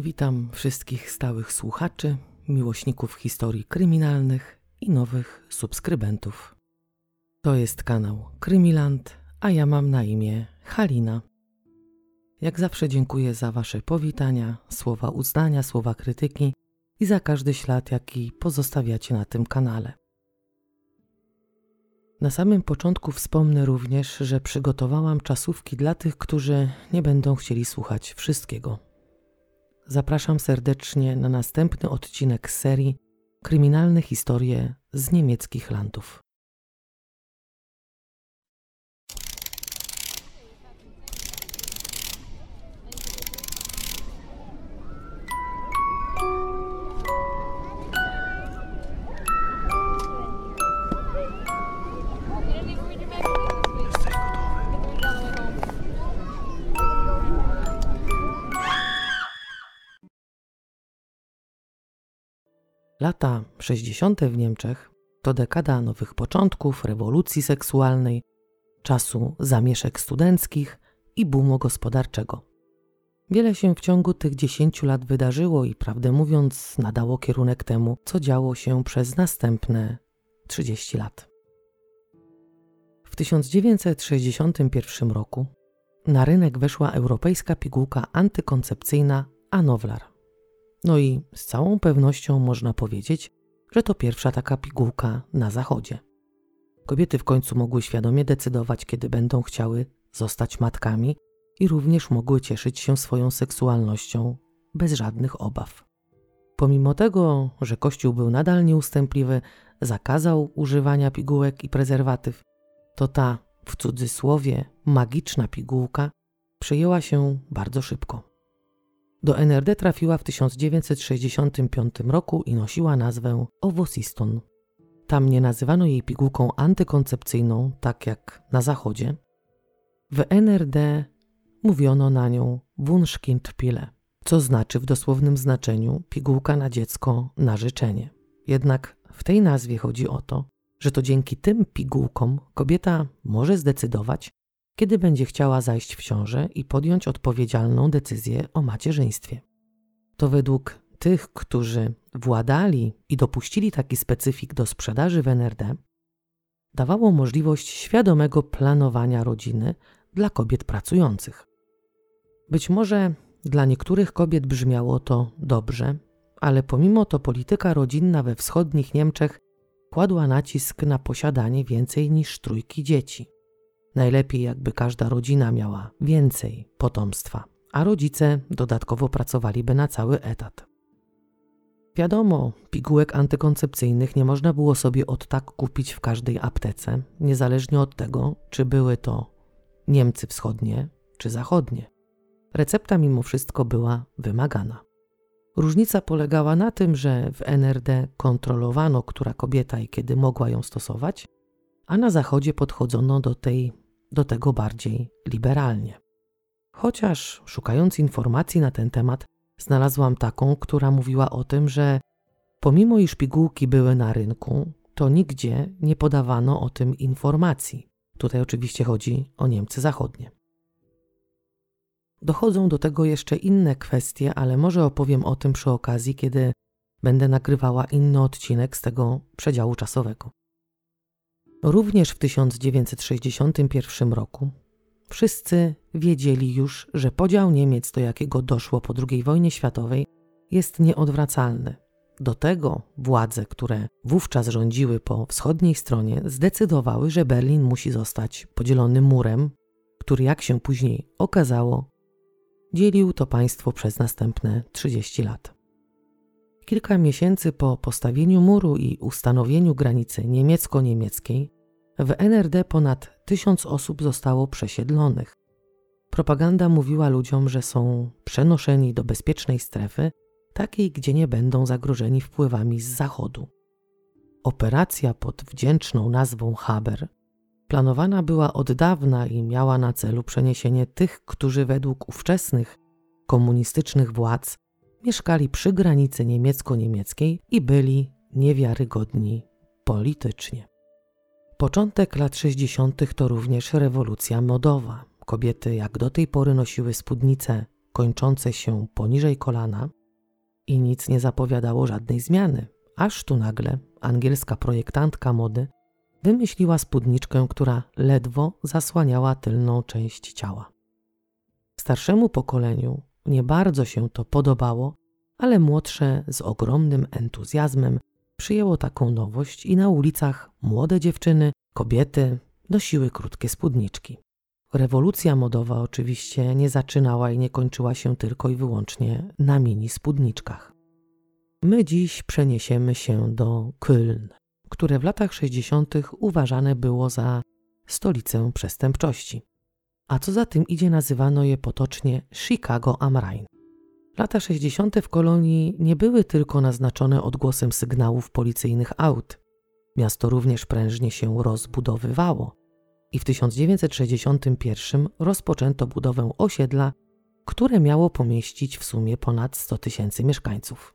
Witam wszystkich stałych słuchaczy, miłośników historii kryminalnych i nowych subskrybentów. To jest kanał Krymiland, a ja mam na imię Halina. Jak zawsze dziękuję za Wasze powitania, słowa uznania, słowa krytyki i za każdy ślad, jaki pozostawiacie na tym kanale. Na samym początku wspomnę również, że przygotowałam czasówki dla tych, którzy nie będą chcieli słuchać wszystkiego. Zapraszam serdecznie na następny odcinek serii Kryminalne historie z niemieckich landów. Lata 60. w Niemczech to dekada nowych początków, rewolucji seksualnej, czasu zamieszek studenckich i boomu gospodarczego. Wiele się w ciągu tych 10 lat wydarzyło i prawdę mówiąc nadało kierunek temu, co działo się przez następne 30 lat. W 1961 roku na rynek weszła europejska pigułka antykoncepcyjna Anowlar. No i z całą pewnością można powiedzieć, że to pierwsza taka pigułka na zachodzie. Kobiety w końcu mogły świadomie decydować, kiedy będą chciały zostać matkami i również mogły cieszyć się swoją seksualnością bez żadnych obaw. Pomimo tego, że Kościół był nadal nieustępliwy, zakazał używania pigułek i prezerwatyw, to ta, w cudzysłowie, magiczna pigułka przyjęła się bardzo szybko. Do NRD trafiła w 1965 roku i nosiła nazwę Owosiston. Tam nie nazywano jej pigułką antykoncepcyjną, tak jak na zachodzie. W NRD mówiono na nią Wunschkindpille, co znaczy w dosłownym znaczeniu pigułka na dziecko na życzenie. Jednak w tej nazwie chodzi o to, że to dzięki tym pigułkom kobieta może zdecydować, kiedy będzie chciała zajść w ciążę i podjąć odpowiedzialną decyzję o macierzyństwie. To według tych, którzy władali i dopuścili taki specyfik do sprzedaży w NRD, dawało możliwość świadomego planowania rodziny dla kobiet pracujących. Być może dla niektórych kobiet brzmiało to dobrze, ale pomimo to polityka rodzinna we wschodnich Niemczech kładła nacisk na posiadanie więcej niż trójki dzieci. Najlepiej, jakby każda rodzina miała więcej potomstwa, a rodzice dodatkowo pracowaliby na cały etat. Wiadomo, pigułek antykoncepcyjnych nie można było sobie od tak kupić w każdej aptece, niezależnie od tego, czy były to Niemcy wschodnie czy zachodnie. Recepta mimo wszystko była wymagana. Różnica polegała na tym, że w NRD kontrolowano, która kobieta i kiedy mogła ją stosować, a na zachodzie podchodzono do, tej, do tego bardziej liberalnie. Chociaż szukając informacji na ten temat, znalazłam taką, która mówiła o tym, że pomimo iż pigułki były na rynku, to nigdzie nie podawano o tym informacji. Tutaj oczywiście chodzi o Niemcy Zachodnie. Dochodzą do tego jeszcze inne kwestie, ale może opowiem o tym przy okazji, kiedy będę nagrywała inny odcinek z tego przedziału czasowego. Również w 1961 roku wszyscy wiedzieli już, że podział Niemiec, do jakiego doszło po II wojnie światowej, jest nieodwracalny. Do tego władze, które wówczas rządziły po wschodniej stronie, zdecydowały, że Berlin musi zostać podzielony murem, który, jak się później okazało, dzielił to państwo przez następne 30 lat. Kilka miesięcy po postawieniu muru i ustanowieniu granicy niemiecko-niemieckiej w NRD ponad tysiąc osób zostało przesiedlonych. Propaganda mówiła ludziom, że są przenoszeni do bezpiecznej strefy, takiej, gdzie nie będą zagrożeni wpływami z zachodu. Operacja pod wdzięczną nazwą Haber planowana była od dawna i miała na celu przeniesienie tych, którzy według ówczesnych komunistycznych władz mieszkali przy granicy niemiecko-niemieckiej i byli niewiarygodni politycznie. Początek lat 60. to również rewolucja modowa. Kobiety jak do tej pory nosiły spódnice kończące się poniżej kolana i nic nie zapowiadało żadnej zmiany, aż tu nagle angielska projektantka mody wymyśliła spódniczkę, która ledwo zasłaniała tylną część ciała. Starszemu pokoleniu nie bardzo się to podobało, ale młodsze z ogromnym entuzjazmem przyjęło taką nowość i na ulicach młode dziewczyny, kobiety nosiły krótkie spódniczki. Rewolucja modowa oczywiście nie zaczynała i nie kończyła się tylko i wyłącznie na mini spódniczkach. My dziś przeniesiemy się do Köln, które w latach 60. uważane było za stolicę przestępczości. A co za tym idzie, nazywano je potocznie Chicago am Rhein. Lata 60. w kolonii nie były tylko naznaczone odgłosem sygnałów policyjnych aut. Miasto również prężnie się rozbudowywało i w 1961 rozpoczęto budowę osiedla, które miało pomieścić w sumie ponad 100 tysięcy mieszkańców.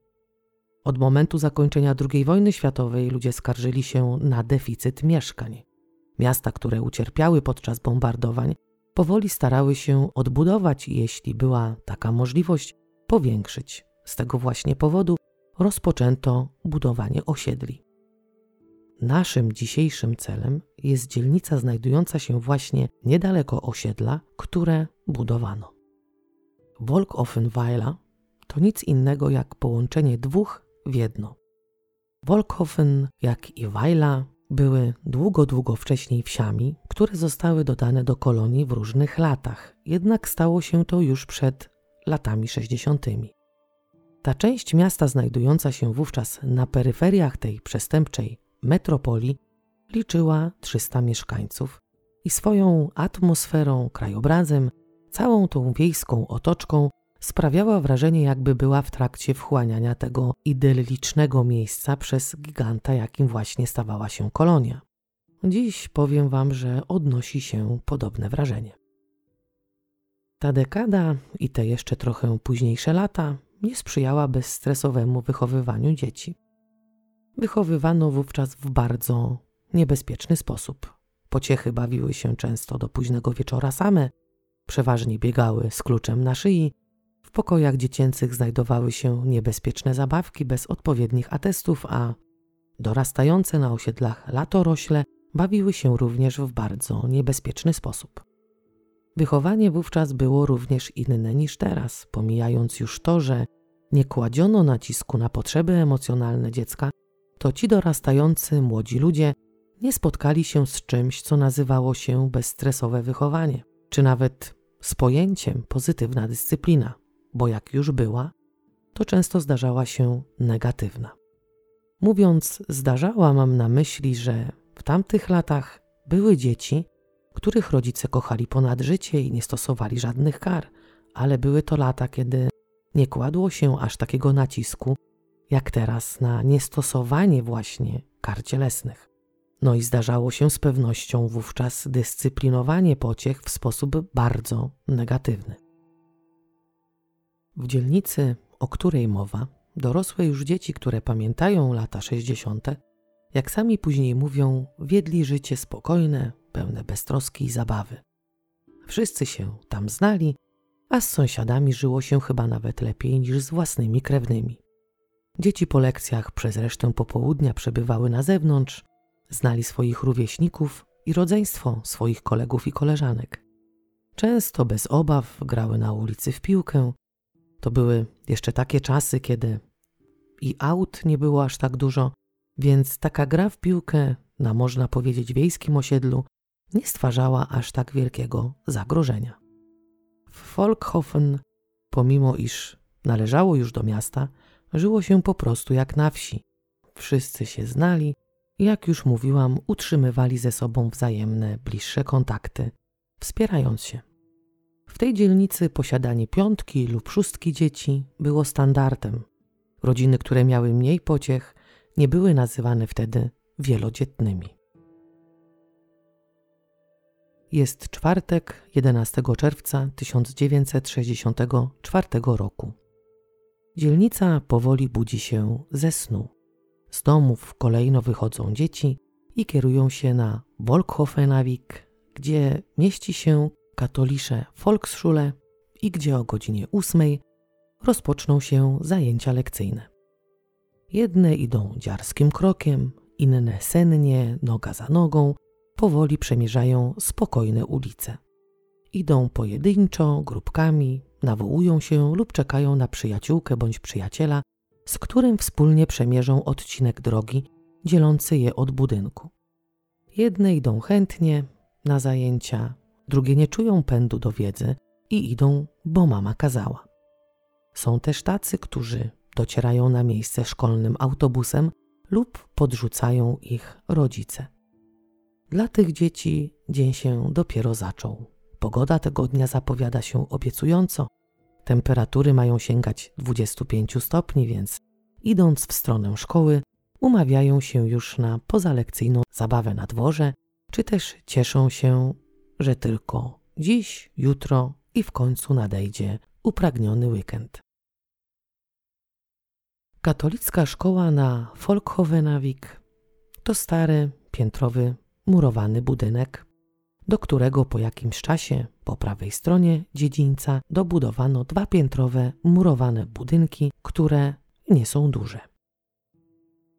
Od momentu zakończenia II wojny światowej ludzie skarżyli się na deficyt mieszkań. Miasta, które ucierpiały podczas bombardowań, powoli starały się odbudować i jeśli była taka możliwość, powiększyć. Z tego właśnie powodu rozpoczęto budowanie osiedli. Naszym dzisiejszym celem jest dzielnica znajdująca się właśnie niedaleko osiedla, które budowano. Wolkoffenweiler to nic innego jak połączenie dwóch w jedno. Wolkhofen, jak i Weiler, były długo, długo wcześniej wsiami, które zostały dodane do kolonii w różnych latach, jednak stało się to już przed latami 60. Ta część miasta znajdująca się wówczas na peryferiach tej przestępczej metropolii liczyła 300 mieszkańców i swoją atmosferą, krajobrazem, całą tą wiejską otoczką sprawiała wrażenie, jakby była w trakcie wchłaniania tego idyllicznego miejsca przez giganta, jakim właśnie stawała się kolonia. Dziś powiem Wam, że odnosi się podobne wrażenie. Ta dekada i te jeszcze trochę późniejsze lata nie sprzyjała bezstresowemu wychowywaniu dzieci. Wychowywano wówczas w bardzo niebezpieczny sposób. Pociechy bawiły się często do późnego wieczora same, przeważnie biegały z kluczem na szyi, pokojach dziecięcych znajdowały się niebezpieczne zabawki bez odpowiednich atestów, a dorastające na osiedlach latorośle bawiły się również w bardzo niebezpieczny sposób. Wychowanie wówczas było również inne niż teraz, pomijając już to, że nie kładziono nacisku na potrzeby emocjonalne dziecka, to ci dorastający młodzi ludzie nie spotkali się z czymś, co nazywało się bezstresowe wychowanie, czy nawet z pojęciem pozytywna dyscyplina, bo jak już była, to często zdarzała się negatywna. Mówiąc zdarzała, mam na myśli, że w tamtych latach były dzieci, których rodzice kochali ponad życie i nie stosowali żadnych kar, ale były to lata, kiedy nie kładło się aż takiego nacisku, jak teraz na niestosowanie właśnie kar cielesnych. No i zdarzało się z pewnością wówczas dyscyplinowanie pociech w sposób bardzo negatywny. W dzielnicy, o której mowa, dorosłe już dzieci, które pamiętają lata 60., jak sami później mówią, wiedli życie spokojne, pełne beztroski i zabawy. Wszyscy się tam znali, a z sąsiadami żyło się chyba nawet lepiej niż z własnymi krewnymi. Dzieci po lekcjach przez resztę popołudnia przebywały na zewnątrz, znali swoich rówieśników i rodzeństwo swoich kolegów i koleżanek. Często bez obaw grały na ulicy w piłkę. To były jeszcze takie czasy, kiedy i aut nie było aż tak dużo, więc taka gra w piłkę na można powiedzieć wiejskim osiedlu nie stwarzała aż tak wielkiego zagrożenia. W Volkhofen, pomimo iż należało już do miasta, żyło się po prostu jak na wsi. Wszyscy się znali i, jak już mówiłam, utrzymywali ze sobą wzajemne, bliższe kontakty, wspierając się. W tej dzielnicy posiadanie piątki lub szóstki dzieci było standardem. Rodziny, które miały mniej pociech, nie były nazywane wtedy wielodzietnymi. Jest czwartek, 11 czerwca 1964 roku. Dzielnica powoli budzi się ze snu. Z domów kolejno wychodzą dzieci i kierują się na Volkhofenawik, gdzie mieści się katolisze Volksschule i gdzie o godzinie ósmej rozpoczną się zajęcia lekcyjne. Jedne idą dziarskim krokiem, inne sennie, noga za nogą, powoli przemierzają spokojne ulice. Idą pojedynczo, grupkami, nawołują się lub czekają na przyjaciółkę bądź przyjaciela, z którym wspólnie przemierzą odcinek drogi dzielący je od budynku. Jedne idą chętnie na zajęcia, drugie nie czują pędu do wiedzy i idą, bo mama kazała. Są też tacy, którzy docierają na miejsce szkolnym autobusem lub podrzucają ich rodzice. Dla tych dzieci dzień się dopiero zaczął. Pogoda tego dnia zapowiada się obiecująco. Temperatury mają sięgać 25 stopni, więc idąc w stronę szkoły, umawiają się już na pozalekcyjną zabawę na dworze, czy też cieszą się, że tylko dziś, jutro i w końcu nadejdzie upragniony weekend. Katolicka szkoła na Folkhovenawik to stary, piętrowy, murowany budynek, do którego po jakimś czasie po prawej stronie dziedzińca dobudowano dwa piętrowe, murowane budynki, które nie są duże.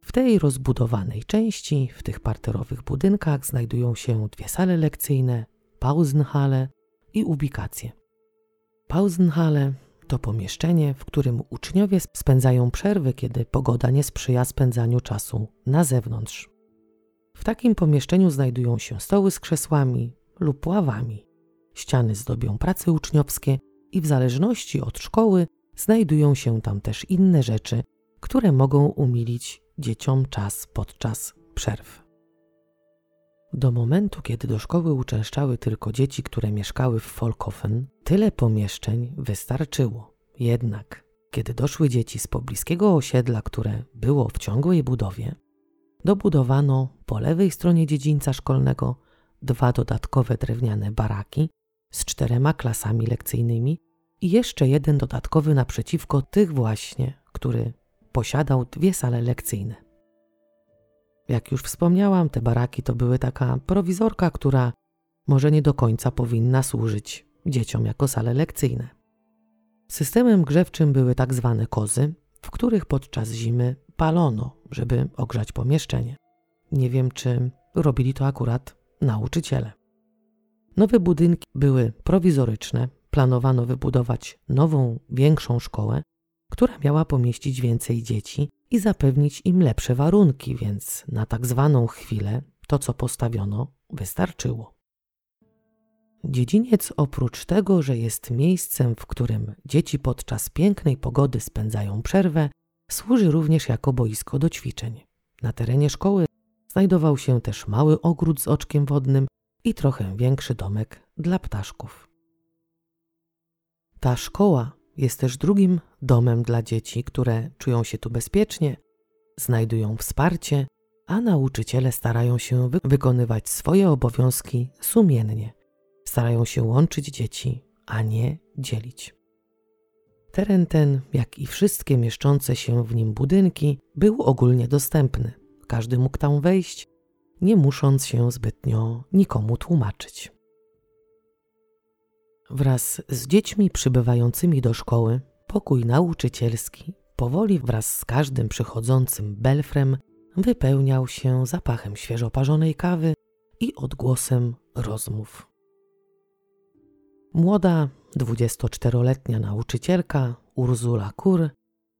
W tej rozbudowanej części, w tych parterowych budynkach, znajdują się dwie sale lekcyjne, Pausenhalle i ubikacje. Pausenhalle to pomieszczenie, w którym uczniowie spędzają przerwy, kiedy pogoda nie sprzyja spędzaniu czasu na zewnątrz. W takim pomieszczeniu znajdują się stoły z krzesłami lub ławami. Ściany zdobią prace uczniowskie i w zależności od szkoły znajdują się tam też inne rzeczy, które mogą umilić dzieciom czas podczas przerw. Do momentu, kiedy do szkoły uczęszczały tylko dzieci, które mieszkały w Folkofen, tyle pomieszczeń wystarczyło. Jednak, kiedy doszły dzieci z pobliskiego osiedla, które było w ciągłej budowie, dobudowano po lewej stronie dziedzińca szkolnego dwa dodatkowe drewniane baraki z czterema klasami lekcyjnymi i jeszcze jeden dodatkowy naprzeciwko tych właśnie, który posiadał dwie sale lekcyjne. Jak już wspomniałam, te baraki to były taka prowizorka, która może nie do końca powinna służyć dzieciom jako sale lekcyjne. Systemem grzewczym były tak zwane kozy, w których podczas zimy palono, żeby ogrzać pomieszczenie. Nie wiem, czy robili to akurat nauczyciele. Nowe budynki były prowizoryczne, planowano wybudować nową, większą szkołę, która miała pomieścić więcej dzieci i zapewnić im lepsze warunki, więc na tak zwaną chwilę to, co postawiono, wystarczyło. Dziedziniec oprócz tego, że jest miejscem, w którym dzieci podczas pięknej pogody spędzają przerwę, służy również jako boisko do ćwiczeń. Na terenie szkoły znajdował się też mały ogród z oczkiem wodnym i trochę większy domek dla ptaszków. Ta szkoła jest też drugim domem dla dzieci, które czują się tu bezpiecznie, znajdują wsparcie, a nauczyciele starają się wy wykonywać swoje obowiązki sumiennie. Starają się łączyć dzieci, a nie dzielić. Teren ten, jak i wszystkie mieszczące się w nim budynki, był ogólnie dostępny. Każdy mógł tam wejść, nie musząc się zbytnio nikomu tłumaczyć. Wraz z dziećmi przybywającymi do szkoły, pokój nauczycielski powoli wraz z każdym przychodzącym belfrem wypełniał się zapachem świeżo parzonej kawy i odgłosem rozmów. Młoda, 24-letnia nauczycielka Ursula Kur,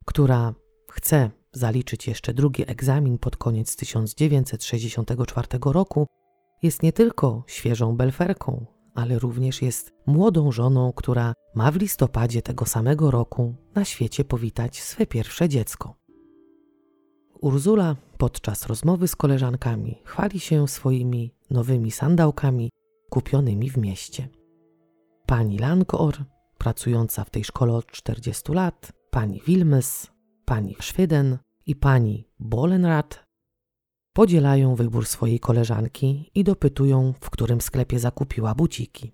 która chce zaliczyć jeszcze drugi egzamin pod koniec 1964 roku, jest nie tylko świeżą belferką, ale również jest młodą żoną, która ma w listopadzie tego samego roku na świecie powitać swe pierwsze dziecko. Urzula podczas rozmowy z koleżankami chwali się swoimi nowymi sandałkami kupionymi w mieście. Pani Lankor, pracująca w tej szkole od 40 lat, pani Wilmes, pani Szwyden i pani Bolenrad podzielają wybór swojej koleżanki i dopytują, w którym sklepie zakupiła buciki.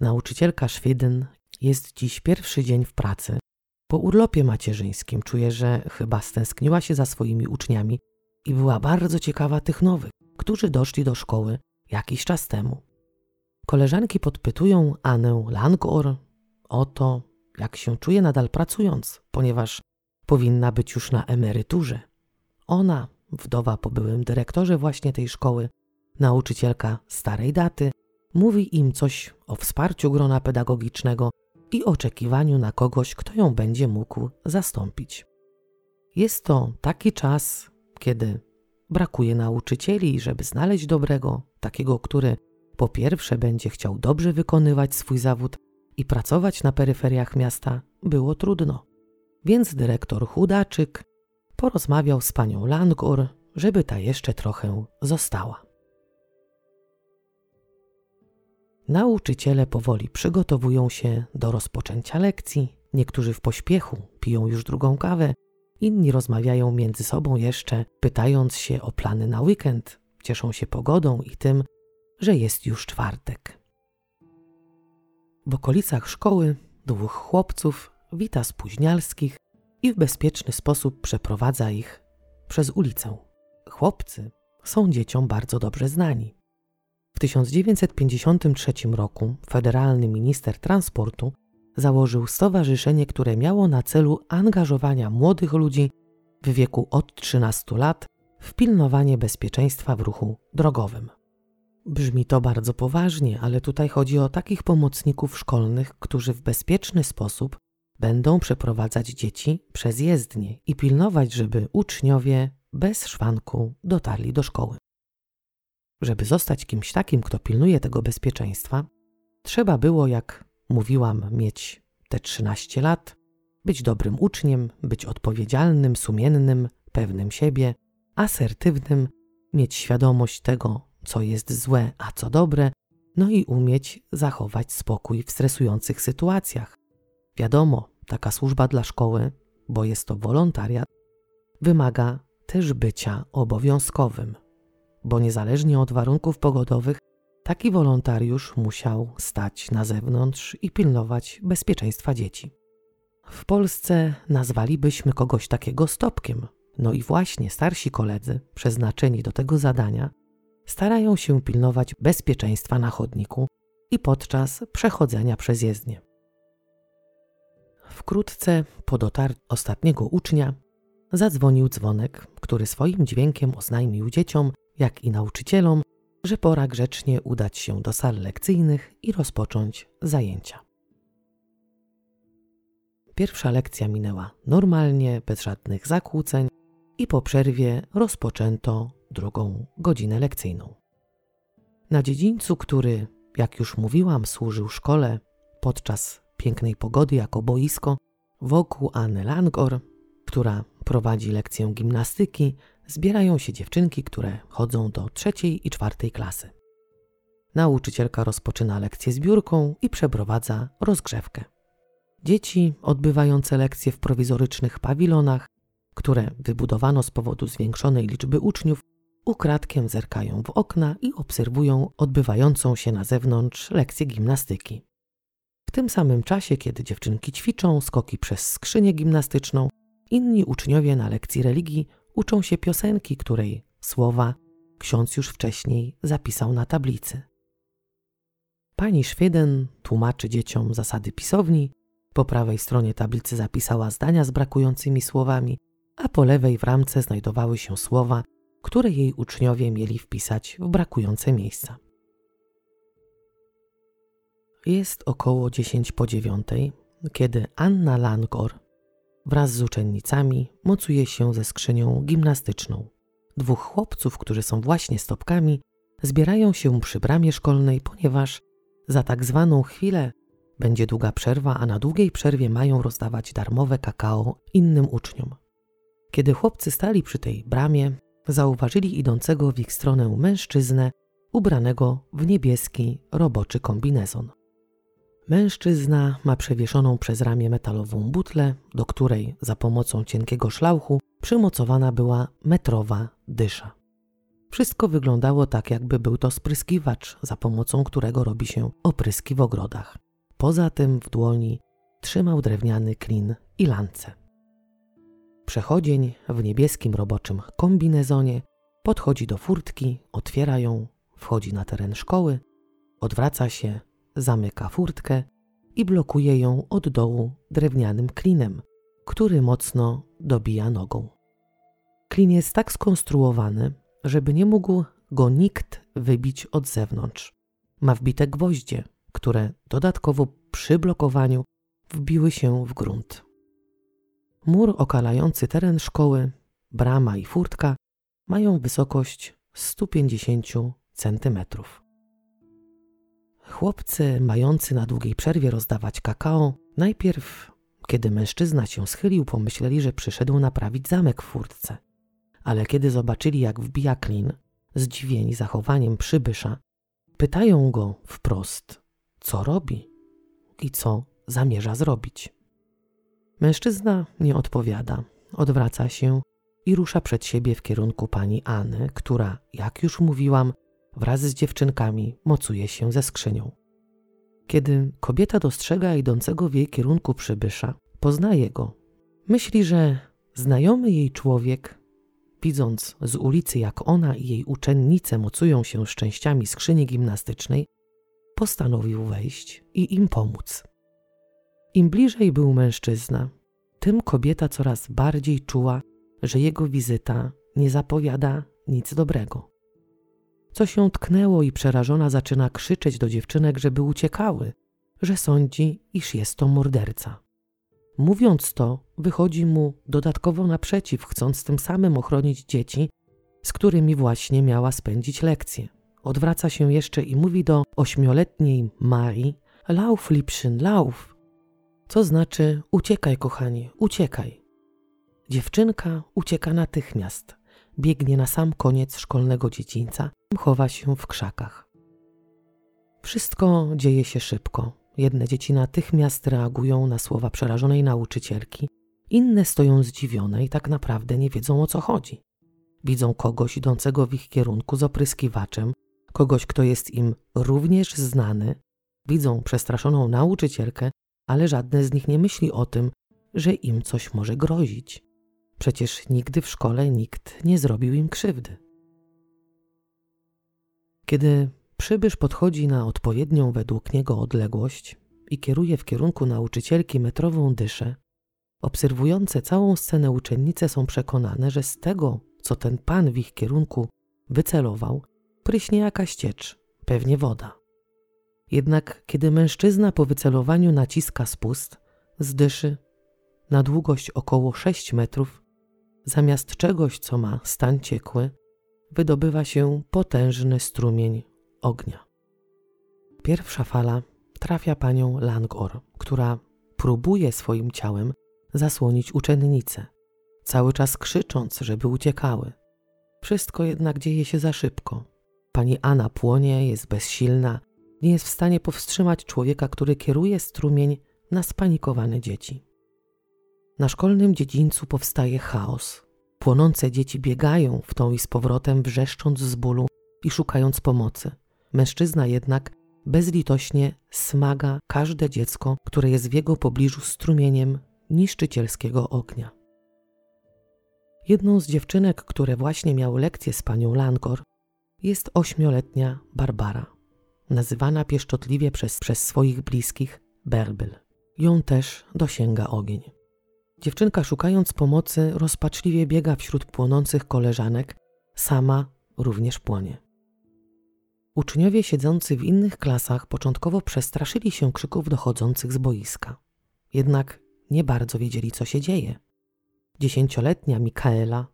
Nauczycielka Szwidyn jest dziś pierwszy dzień w pracy. Po urlopie macierzyńskim czuje, że chyba stęskniła się za swoimi uczniami i była bardzo ciekawa tych nowych, którzy doszli do szkoły jakiś czas temu. Koleżanki podpytują Anę Langor, o to, jak się czuje nadal pracując, ponieważ powinna być już na emeryturze. Ona, wdowa po byłym dyrektorze właśnie tej szkoły, nauczycielka starej daty, mówi im coś o wsparciu grona pedagogicznego i oczekiwaniu na kogoś, kto ją będzie mógł zastąpić. Jest to taki czas, kiedy brakuje nauczycieli, żeby znaleźć dobrego, takiego, który po pierwsze będzie chciał dobrze wykonywać swój zawód i pracować na peryferiach miasta, było trudno. Więc dyrektor Chudaczyk porozmawiał z panią Langor, żeby ta jeszcze trochę została. Nauczyciele powoli przygotowują się do rozpoczęcia lekcji. Niektórzy w pośpiechu piją już drugą kawę, inni rozmawiają między sobą jeszcze, pytając się o plany na weekend, cieszą się pogodą i tym, że jest już czwartek. W okolicach szkoły dwóch chłopców wita spóźnialskich i w bezpieczny sposób przeprowadza ich przez ulicę. Chłopcy są dzieciom bardzo dobrze znani. W 1953 roku federalny minister transportu założył stowarzyszenie, które miało na celu angażowania młodych ludzi w wieku od 13 lat w pilnowanie bezpieczeństwa w ruchu drogowym. Brzmi to bardzo poważnie, ale tutaj chodzi o takich pomocników szkolnych, którzy w bezpieczny sposób będą przeprowadzać dzieci przez jezdnię i pilnować, żeby uczniowie bez szwanku dotarli do szkoły. Żeby zostać kimś takim, kto pilnuje tego bezpieczeństwa, trzeba było, jak mówiłam, mieć te 13 lat, być dobrym uczniem, być odpowiedzialnym, sumiennym, pewnym siebie, asertywnym, mieć świadomość tego, co jest złe, a co dobre, no i umieć zachować spokój w stresujących sytuacjach. Wiadomo, taka służba dla szkoły, bo jest to wolontariat, wymaga też bycia obowiązkowym bo niezależnie od warunków pogodowych, taki wolontariusz musiał stać na zewnątrz i pilnować bezpieczeństwa dzieci. W Polsce nazwalibyśmy kogoś takiego stopkiem. No i właśnie starsi koledzy, przeznaczeni do tego zadania, starają się pilnować bezpieczeństwa na chodniku i podczas przechodzenia przez jezdnię. Wkrótce po dotarciu ostatniego ucznia zadzwonił dzwonek, który swoim dźwiękiem oznajmił dzieciom, jak i nauczycielom, że pora grzecznie udać się do sal lekcyjnych i rozpocząć zajęcia. Pierwsza lekcja minęła normalnie, bez żadnych zakłóceń, i po przerwie rozpoczęto drugą godzinę lekcyjną. Na dziedzińcu, który, jak już mówiłam, służył szkole podczas pięknej pogody jako boisko, wokół Anny Langor, która prowadzi lekcję gimnastyki, zbierają się dziewczynki, które chodzą do trzeciej i czwartej klasy. Nauczycielka rozpoczyna lekcję zbiórką i przeprowadza rozgrzewkę. Dzieci odbywające lekcje w prowizorycznych pawilonach, które wybudowano z powodu zwiększonej liczby uczniów, ukradkiem zerkają w okna i obserwują odbywającą się na zewnątrz lekcję gimnastyki. W tym samym czasie, kiedy dziewczynki ćwiczą skoki przez skrzynię gimnastyczną, inni uczniowie na lekcji religii uczą się piosenki, której słowa ksiądz już wcześniej zapisał na tablicy. Pani Szweden tłumaczy dzieciom zasady pisowni, po prawej stronie tablicy zapisała zdania z brakującymi słowami, a po lewej w ramce znajdowały się słowa, które jej uczniowie mieli wpisać w brakujące miejsca. Jest około 10 po dziewiątej, kiedy Anna Langor wraz z uczennicami mocuje się ze skrzynią gimnastyczną. Dwóch chłopców, którzy są właśnie stopkami, zbierają się przy bramie szkolnej, ponieważ za tak zwaną chwilę będzie długa przerwa, a na długiej przerwie mają rozdawać darmowe kakao innym uczniom. Kiedy chłopcy stali przy tej bramie, zauważyli idącego w ich stronę mężczyznę ubranego w niebieski roboczy kombinezon. Mężczyzna ma przewieszoną przez ramię metalową butlę, do której za pomocą cienkiego szlauchu przymocowana była metrowa dysza. Wszystko wyglądało tak, jakby był to spryskiwacz, za pomocą którego robi się opryski w ogrodach. Poza tym w dłoni trzymał drewniany klin i lance. Przechodzień w niebieskim roboczym kombinezonie podchodzi do furtki, otwiera ją, wchodzi na teren szkoły, odwraca się zamyka furtkę i blokuje ją od dołu drewnianym klinem, który mocno dobija nogą. Klin jest tak skonstruowany, żeby nie mógł go nikt wybić od zewnątrz. Ma wbite gwoździe, które dodatkowo przy blokowaniu wbiły się w grunt. Mur okalający teren szkoły, brama i furtka mają wysokość 150 centymetrów. Chłopcy, mający na długiej przerwie rozdawać kakao, najpierw, kiedy mężczyzna się schylił, pomyśleli, że przyszedł naprawić zamek w furtce. Ale kiedy zobaczyli, jak wbija klin, zdziwieni zachowaniem przybysza, pytają go wprost, co robi i co zamierza zrobić. Mężczyzna nie odpowiada, odwraca się i rusza przed siebie w kierunku pani Anny, która, jak już mówiłam, wraz z dziewczynkami mocuje się ze skrzynią. Kiedy kobieta dostrzega idącego w jej kierunku przybysza, poznaje go. Myśli, że znajomy jej człowiek, widząc z ulicy, jak ona i jej uczennice mocują się szczęściami skrzyni gimnastycznej, postanowił wejść i im pomóc. Im bliżej był mężczyzna, tym kobieta coraz bardziej czuła, że jego wizyta nie zapowiada nic dobrego. Coś ją tknęło i przerażona zaczyna krzyczeć do dziewczynek, żeby uciekały, że sądzi, iż jest to morderca. Mówiąc to, wychodzi mu dodatkowo naprzeciw, chcąc tym samym ochronić dzieci, z którymi właśnie miała spędzić lekcję. Odwraca się jeszcze i mówi do ośmioletniej Marii: Lauf, Lipszyn, lauf. Co znaczy: uciekaj, kochanie, uciekaj. Dziewczynka ucieka natychmiast, biegnie na sam koniec szkolnego dziedzińca, chowa się w krzakach. Wszystko dzieje się szybko. Jedne dzieci natychmiast reagują na słowa przerażonej nauczycielki, inne stoją zdziwione i tak naprawdę nie wiedzą o co chodzi. Widzą kogoś idącego w ich kierunku z opryskiwaczem, kogoś, kto jest im również znany, widzą przestraszoną nauczycielkę, ale żadne z nich nie myśli o tym, że im coś może grozić. Przecież nigdy w szkole nikt nie zrobił im krzywdy. Kiedy przybysz podchodzi na odpowiednią według niego odległość i kieruje w kierunku nauczycielki metrową dyszę, obserwujące całą scenę uczennice są przekonane, że z tego, co ten pan w ich kierunku wycelował, pryśnie jakaś ciecz, pewnie woda. Jednak kiedy mężczyzna po wycelowaniu naciska spust, z dyszy na długość około 6 metrów, zamiast czegoś, co ma stan ciekły, wydobywa się potężny strumień ognia. Pierwsza fala trafia panią Langor, która próbuje swoim ciałem zasłonić uczennice, cały czas krzycząc, żeby uciekały. Wszystko jednak dzieje się za szybko. Pani Anna płonie, jest bezsilna, nie jest w stanie powstrzymać człowieka, który kieruje strumień na spanikowane dzieci. Na szkolnym dziedzińcu powstaje chaos. Płonące dzieci biegają w tą i z powrotem, wrzeszcząc z bólu i szukając pomocy. Mężczyzna jednak bezlitośnie smaga każde dziecko, które jest w jego pobliżu strumieniem niszczycielskiego ognia. Jedną z dziewczynek, które właśnie miały lekcję z panią Langor, jest ośmioletnia Barbara, nazywana pieszczotliwie przez, przez swoich bliskich Berbyl. Ją też dosięga ogień. Dziewczynka, szukając pomocy, rozpaczliwie biega wśród płonących koleżanek, sama również płonie. Uczniowie siedzący w innych klasach początkowo przestraszyli się krzyków dochodzących z boiska. Jednak nie bardzo wiedzieli, co się dzieje. Dziesięcioletnia Mikaela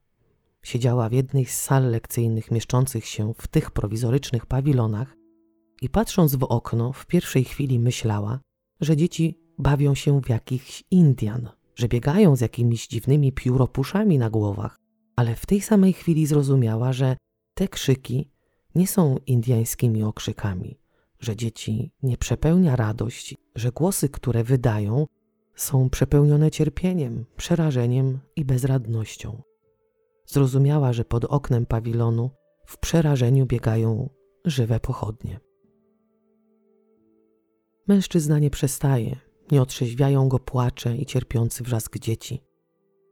siedziała w jednej z sal lekcyjnych mieszczących się w tych prowizorycznych pawilonach i patrząc w okno w pierwszej chwili myślała, że dzieci bawią się w jakichś Indian, że biegają z jakimiś dziwnymi pióropuszami na głowach, ale w tej samej chwili zrozumiała, że te krzyki nie są indiańskimi okrzykami, że dzieci nie przepełnia radość, że głosy, które wydają, są przepełnione cierpieniem, przerażeniem i bezradnością. Zrozumiała, że pod oknem pawilonu w przerażeniu biegają żywe pochodnie. Mężczyzna nie przestaje, nie otrzeźwiają go płacze i cierpiący wrzask dzieci.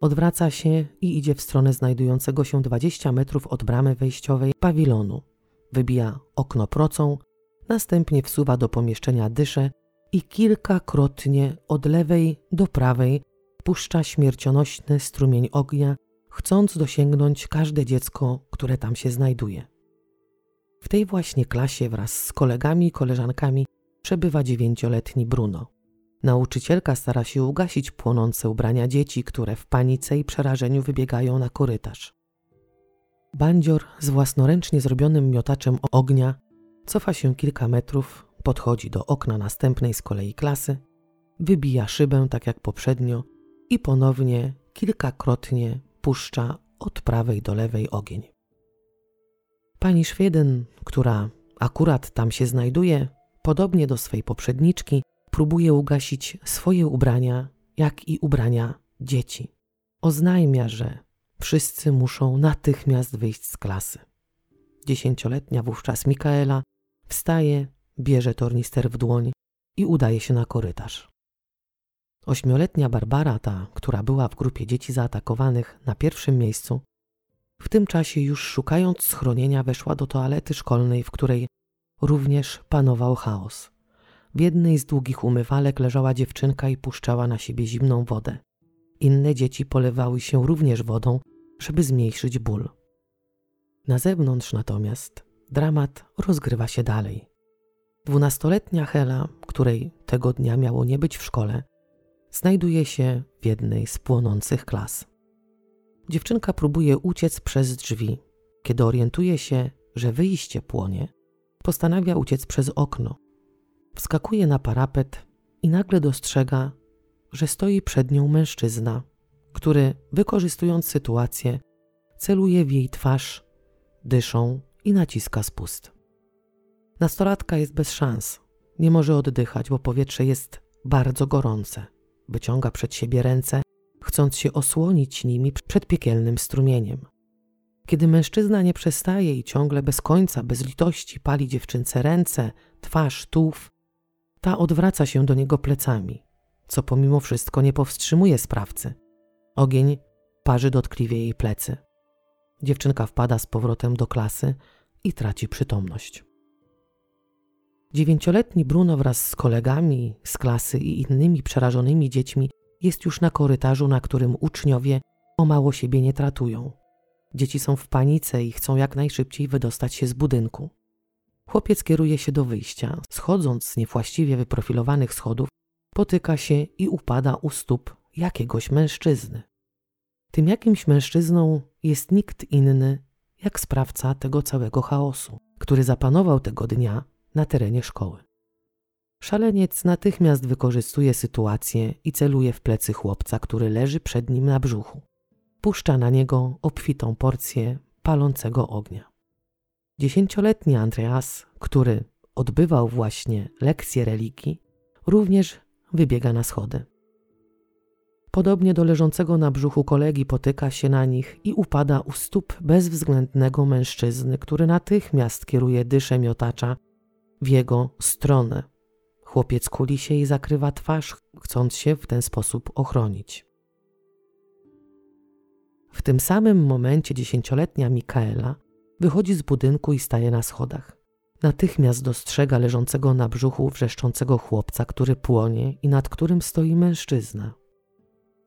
Odwraca się i idzie w stronę znajdującego się 20 metrów od bramy wejściowej pawilonu. Wybija okno procą, następnie wsuwa do pomieszczenia dyszę i kilkakrotnie od lewej do prawej puszcza śmiercionośny strumień ognia, chcąc dosięgnąć każde dziecko, które tam się znajduje. W tej właśnie klasie wraz z kolegami i koleżankami przebywa dziewięcioletni Bruno. Nauczycielka stara się ugasić płonące ubrania dzieci, które w panice i przerażeniu wybiegają na korytarz. Bandzior z własnoręcznie zrobionym miotaczem ognia cofa się kilka metrów, podchodzi do okna następnej z kolei klasy, wybija szybę tak jak poprzednio i ponownie kilkakrotnie puszcza od prawej do lewej ogień. Pani Szweden, która akurat tam się znajduje, podobnie do swej poprzedniczki, próbuje ugasić swoje ubrania, jak i ubrania dzieci. Oznajmia, że wszyscy muszą natychmiast wyjść z klasy. Dziesięcioletnia wówczas Mikaela wstaje, bierze tornister w dłoń i udaje się na korytarz. Ośmioletnia Barbara, ta, która była w grupie dzieci zaatakowanych na pierwszym miejscu, w tym czasie już szukając schronienia weszła do toalety szkolnej, w której również panował chaos. W jednej z długich umywalek leżała dziewczynka i puszczała na siebie zimną wodę. Inne dzieci polewały się również wodą, żeby zmniejszyć ból. Na zewnątrz natomiast dramat rozgrywa się dalej. Dwunastoletnia Hela, której tego dnia miało nie być w szkole, znajduje się w jednej z płonących klas. Dziewczynka próbuje uciec przez drzwi. Kiedy orientuje się, że wyjście płonie, postanawia uciec przez okno. Wskakuje na parapet i nagle dostrzega, że stoi przed nią mężczyzna, który, wykorzystując sytuację, celuje w jej twarz, dyszą i naciska spust. Nastolatka jest bez szans. Nie może oddychać, bo powietrze jest bardzo gorące. Wyciąga przed siebie ręce, chcąc się osłonić nimi przed piekielnym strumieniem. Kiedy mężczyzna nie przestaje i ciągle bez końca, bez litości pali dziewczynce ręce, twarz, tułów, ta odwraca się do niego plecami, co pomimo wszystko nie powstrzymuje sprawcy. Ogień parzy dotkliwie jej plecy. Dziewczynka wpada z powrotem do klasy i traci przytomność. Dziewięcioletni Bruno wraz z kolegami z klasy i innymi przerażonymi dziećmi jest już na korytarzu, na którym uczniowie o mało siebie nie tratują. Dzieci są w panice i chcą jak najszybciej wydostać się z budynku. Chłopiec kieruje się do wyjścia. Schodząc z niewłaściwie wyprofilowanych schodów, potyka się i upada u stóp jakiegoś mężczyzny. Tym jakimś mężczyzną jest nikt inny jak sprawca tego całego chaosu, który zapanował tego dnia na terenie szkoły. Szaleniec natychmiast wykorzystuje sytuację i celuje w plecy chłopca, który leży przed nim na brzuchu. Puszcza na niego obfitą porcję palącego ognia. Dziesięcioletni Andreas, który odbywał właśnie lekcję religii, również wybiega na schody. Podobnie do leżącego na brzuchu kolegi potyka się na nich i upada u stóp bezwzględnego mężczyzny, który natychmiast kieruje dyszę miotacza w jego stronę. Chłopiec kuli się i zakrywa twarz, chcąc się w ten sposób ochronić. W tym samym momencie dziesięcioletnia Mikaela wychodzi z budynku i staje na schodach. Natychmiast dostrzega leżącego na brzuchu wrzeszczącego chłopca, który płonie i nad którym stoi mężczyzna.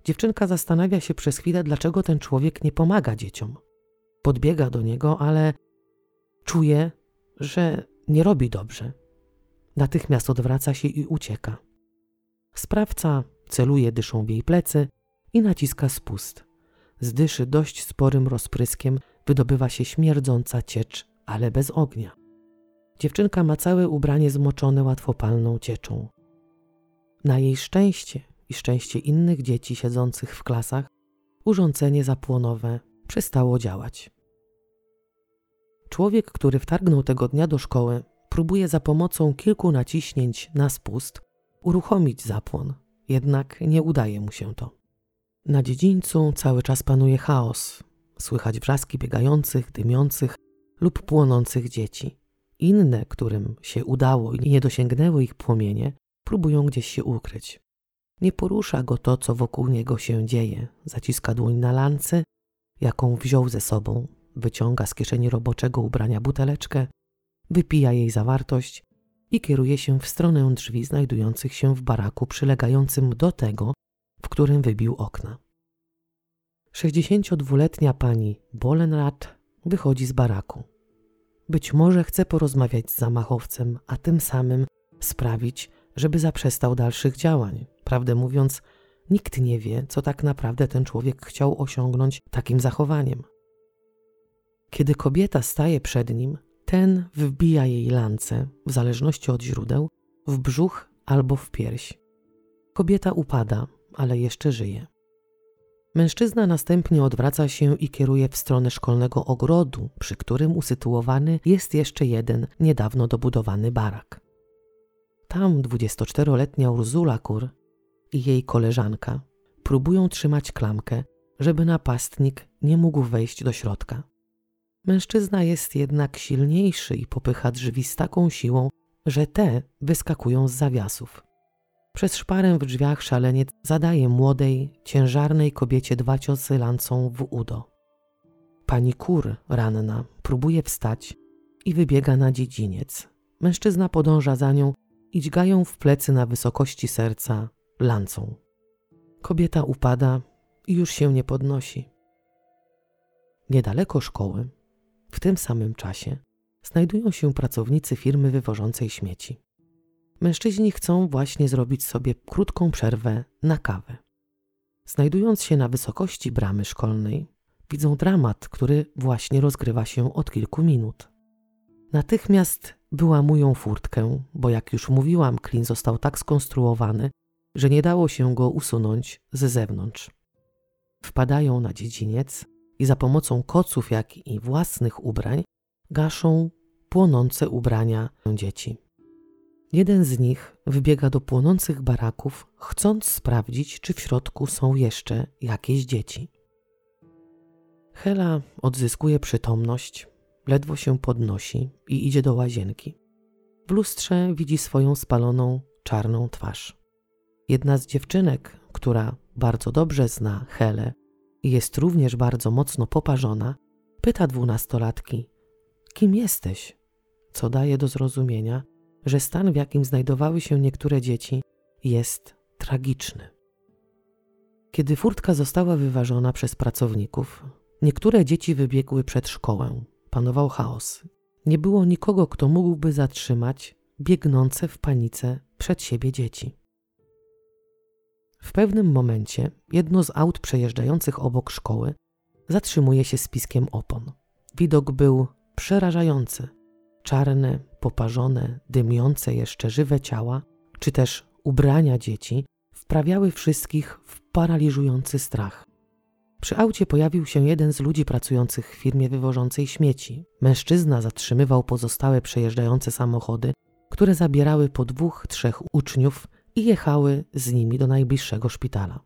Dziewczynka zastanawia się przez chwilę, dlaczego ten człowiek nie pomaga dzieciom. Podbiega do niego, ale czuje, że nie robi dobrze. Natychmiast odwraca się i ucieka. Sprawca celuje dyszą w jej plecy i naciska spust. Z dyszy dość sporym rozpryskiem wydobywa się śmierdząca ciecz, ale bez ognia. Dziewczynka ma całe ubranie zmoczone łatwopalną cieczą. Na jej szczęście i szczęście innych dzieci siedzących w klasach, urządzenie zapłonowe przestało działać. Człowiek, który wtargnął tego dnia do szkoły, próbuje za pomocą kilku naciśnięć na spust uruchomić zapłon, jednak nie udaje mu się to. Na dziedzińcu cały czas panuje chaos. Słychać wrzaski biegających, dymiących lub płonących dzieci. Inne, którym się udało i nie dosięgnęło ich płomienie, próbują gdzieś się ukryć. Nie porusza go to, co wokół niego się dzieje. Zaciska dłoń na lance, jaką wziął ze sobą, wyciąga z kieszeni roboczego ubrania buteleczkę, wypija jej zawartość i kieruje się w stronę drzwi znajdujących się w baraku przylegającym do tego, w którym wybił okna. 62-letnia pani Bolenrat wychodzi z baraku. Być może chce porozmawiać z zamachowcem, a tym samym sprawić, żeby zaprzestał dalszych działań. Prawdę mówiąc, nikt nie wie, co tak naprawdę ten człowiek chciał osiągnąć takim zachowaniem. Kiedy kobieta staje przed nim, ten wbija jej lance, w zależności od źródeł, w brzuch albo w pierś. Kobieta upada, ale jeszcze żyje. Mężczyzna następnie odwraca się i kieruje w stronę szkolnego ogrodu, przy którym usytuowany jest jeszcze jeden niedawno dobudowany barak. Tam 24-letnia Urzula Kur i jej koleżanka próbują trzymać klamkę, żeby napastnik nie mógł wejść do środka. Mężczyzna jest jednak silniejszy i popycha drzwi z taką siłą, że te wyskakują z zawiasów. Przez szparę w drzwiach szaleniec zadaje młodej, ciężarnej kobiecie dwa ciosy lancą w udo. Pani kur, ranna, próbuje wstać i wybiega na dziedziniec. Mężczyzna podąża za nią i dźgają w plecy na wysokości serca lancą. Kobieta upada i już się nie podnosi. Niedaleko szkoły, w tym samym czasie, znajdują się pracownicy firmy wywożącej śmieci. Mężczyźni chcą właśnie zrobić sobie krótką przerwę na kawę. Znajdując się na wysokości bramy szkolnej, widzą dramat, który właśnie rozgrywa się od kilku minut. Natychmiast wyłamują furtkę, bo jak już mówiłam, klin został tak skonstruowany, że nie dało się go usunąć z zewnątrz. Wpadają na dziedziniec i za pomocą koców, jak i własnych ubrań gaszą płonące ubrania dzieci. Jeden z nich wbiega do płonących baraków, chcąc sprawdzić, czy w środku są jeszcze jakieś dzieci. Hela odzyskuje przytomność, ledwo się podnosi i idzie do łazienki. W lustrze widzi swoją spaloną, czarną twarz. Jedna z dziewczynek, która bardzo dobrze zna Helę i jest również bardzo mocno poparzona, pyta dwunastolatki: Kim jesteś? Co daje do zrozumienia, że stan, w jakim znajdowały się niektóre dzieci, jest tragiczny. Kiedy furtka została wyważona przez pracowników, niektóre dzieci wybiegły przed szkołę. Panował chaos. Nie było nikogo, kto mógłby zatrzymać biegnące w panice przed siebie dzieci. W pewnym momencie jedno z aut przejeżdżających obok szkoły zatrzymuje się z piskiem opon. Widok był przerażający. Czarne, poparzone, dymiące jeszcze żywe ciała, czy też ubrania dzieci wprawiały wszystkich w paraliżujący strach. Przy aucie pojawił się jeden z ludzi pracujących w firmie wywożącej śmieci. Mężczyzna zatrzymywał pozostałe przejeżdżające samochody, które zabierały po dwóch, trzech uczniów i jechały z nimi do najbliższego szpitala.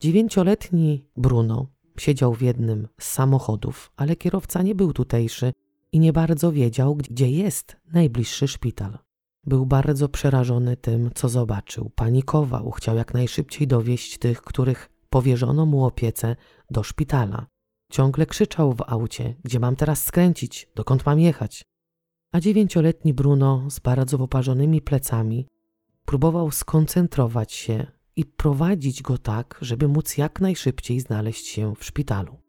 Dziewięcioletni Bruno siedział w jednym z samochodów, ale kierowca nie był tutejszy i nie bardzo wiedział, gdzie jest najbliższy szpital. Był bardzo przerażony tym, co zobaczył. Panikował, chciał jak najszybciej dowieść tych, których powierzono mu opiece, do szpitala. Ciągle krzyczał w aucie: Gdzie mam teraz skręcić? Dokąd mam jechać? A dziewięcioletni Bruno z bardzo poparzonymi plecami próbował skoncentrować się i prowadzić go tak, żeby móc jak najszybciej znaleźć się w szpitalu.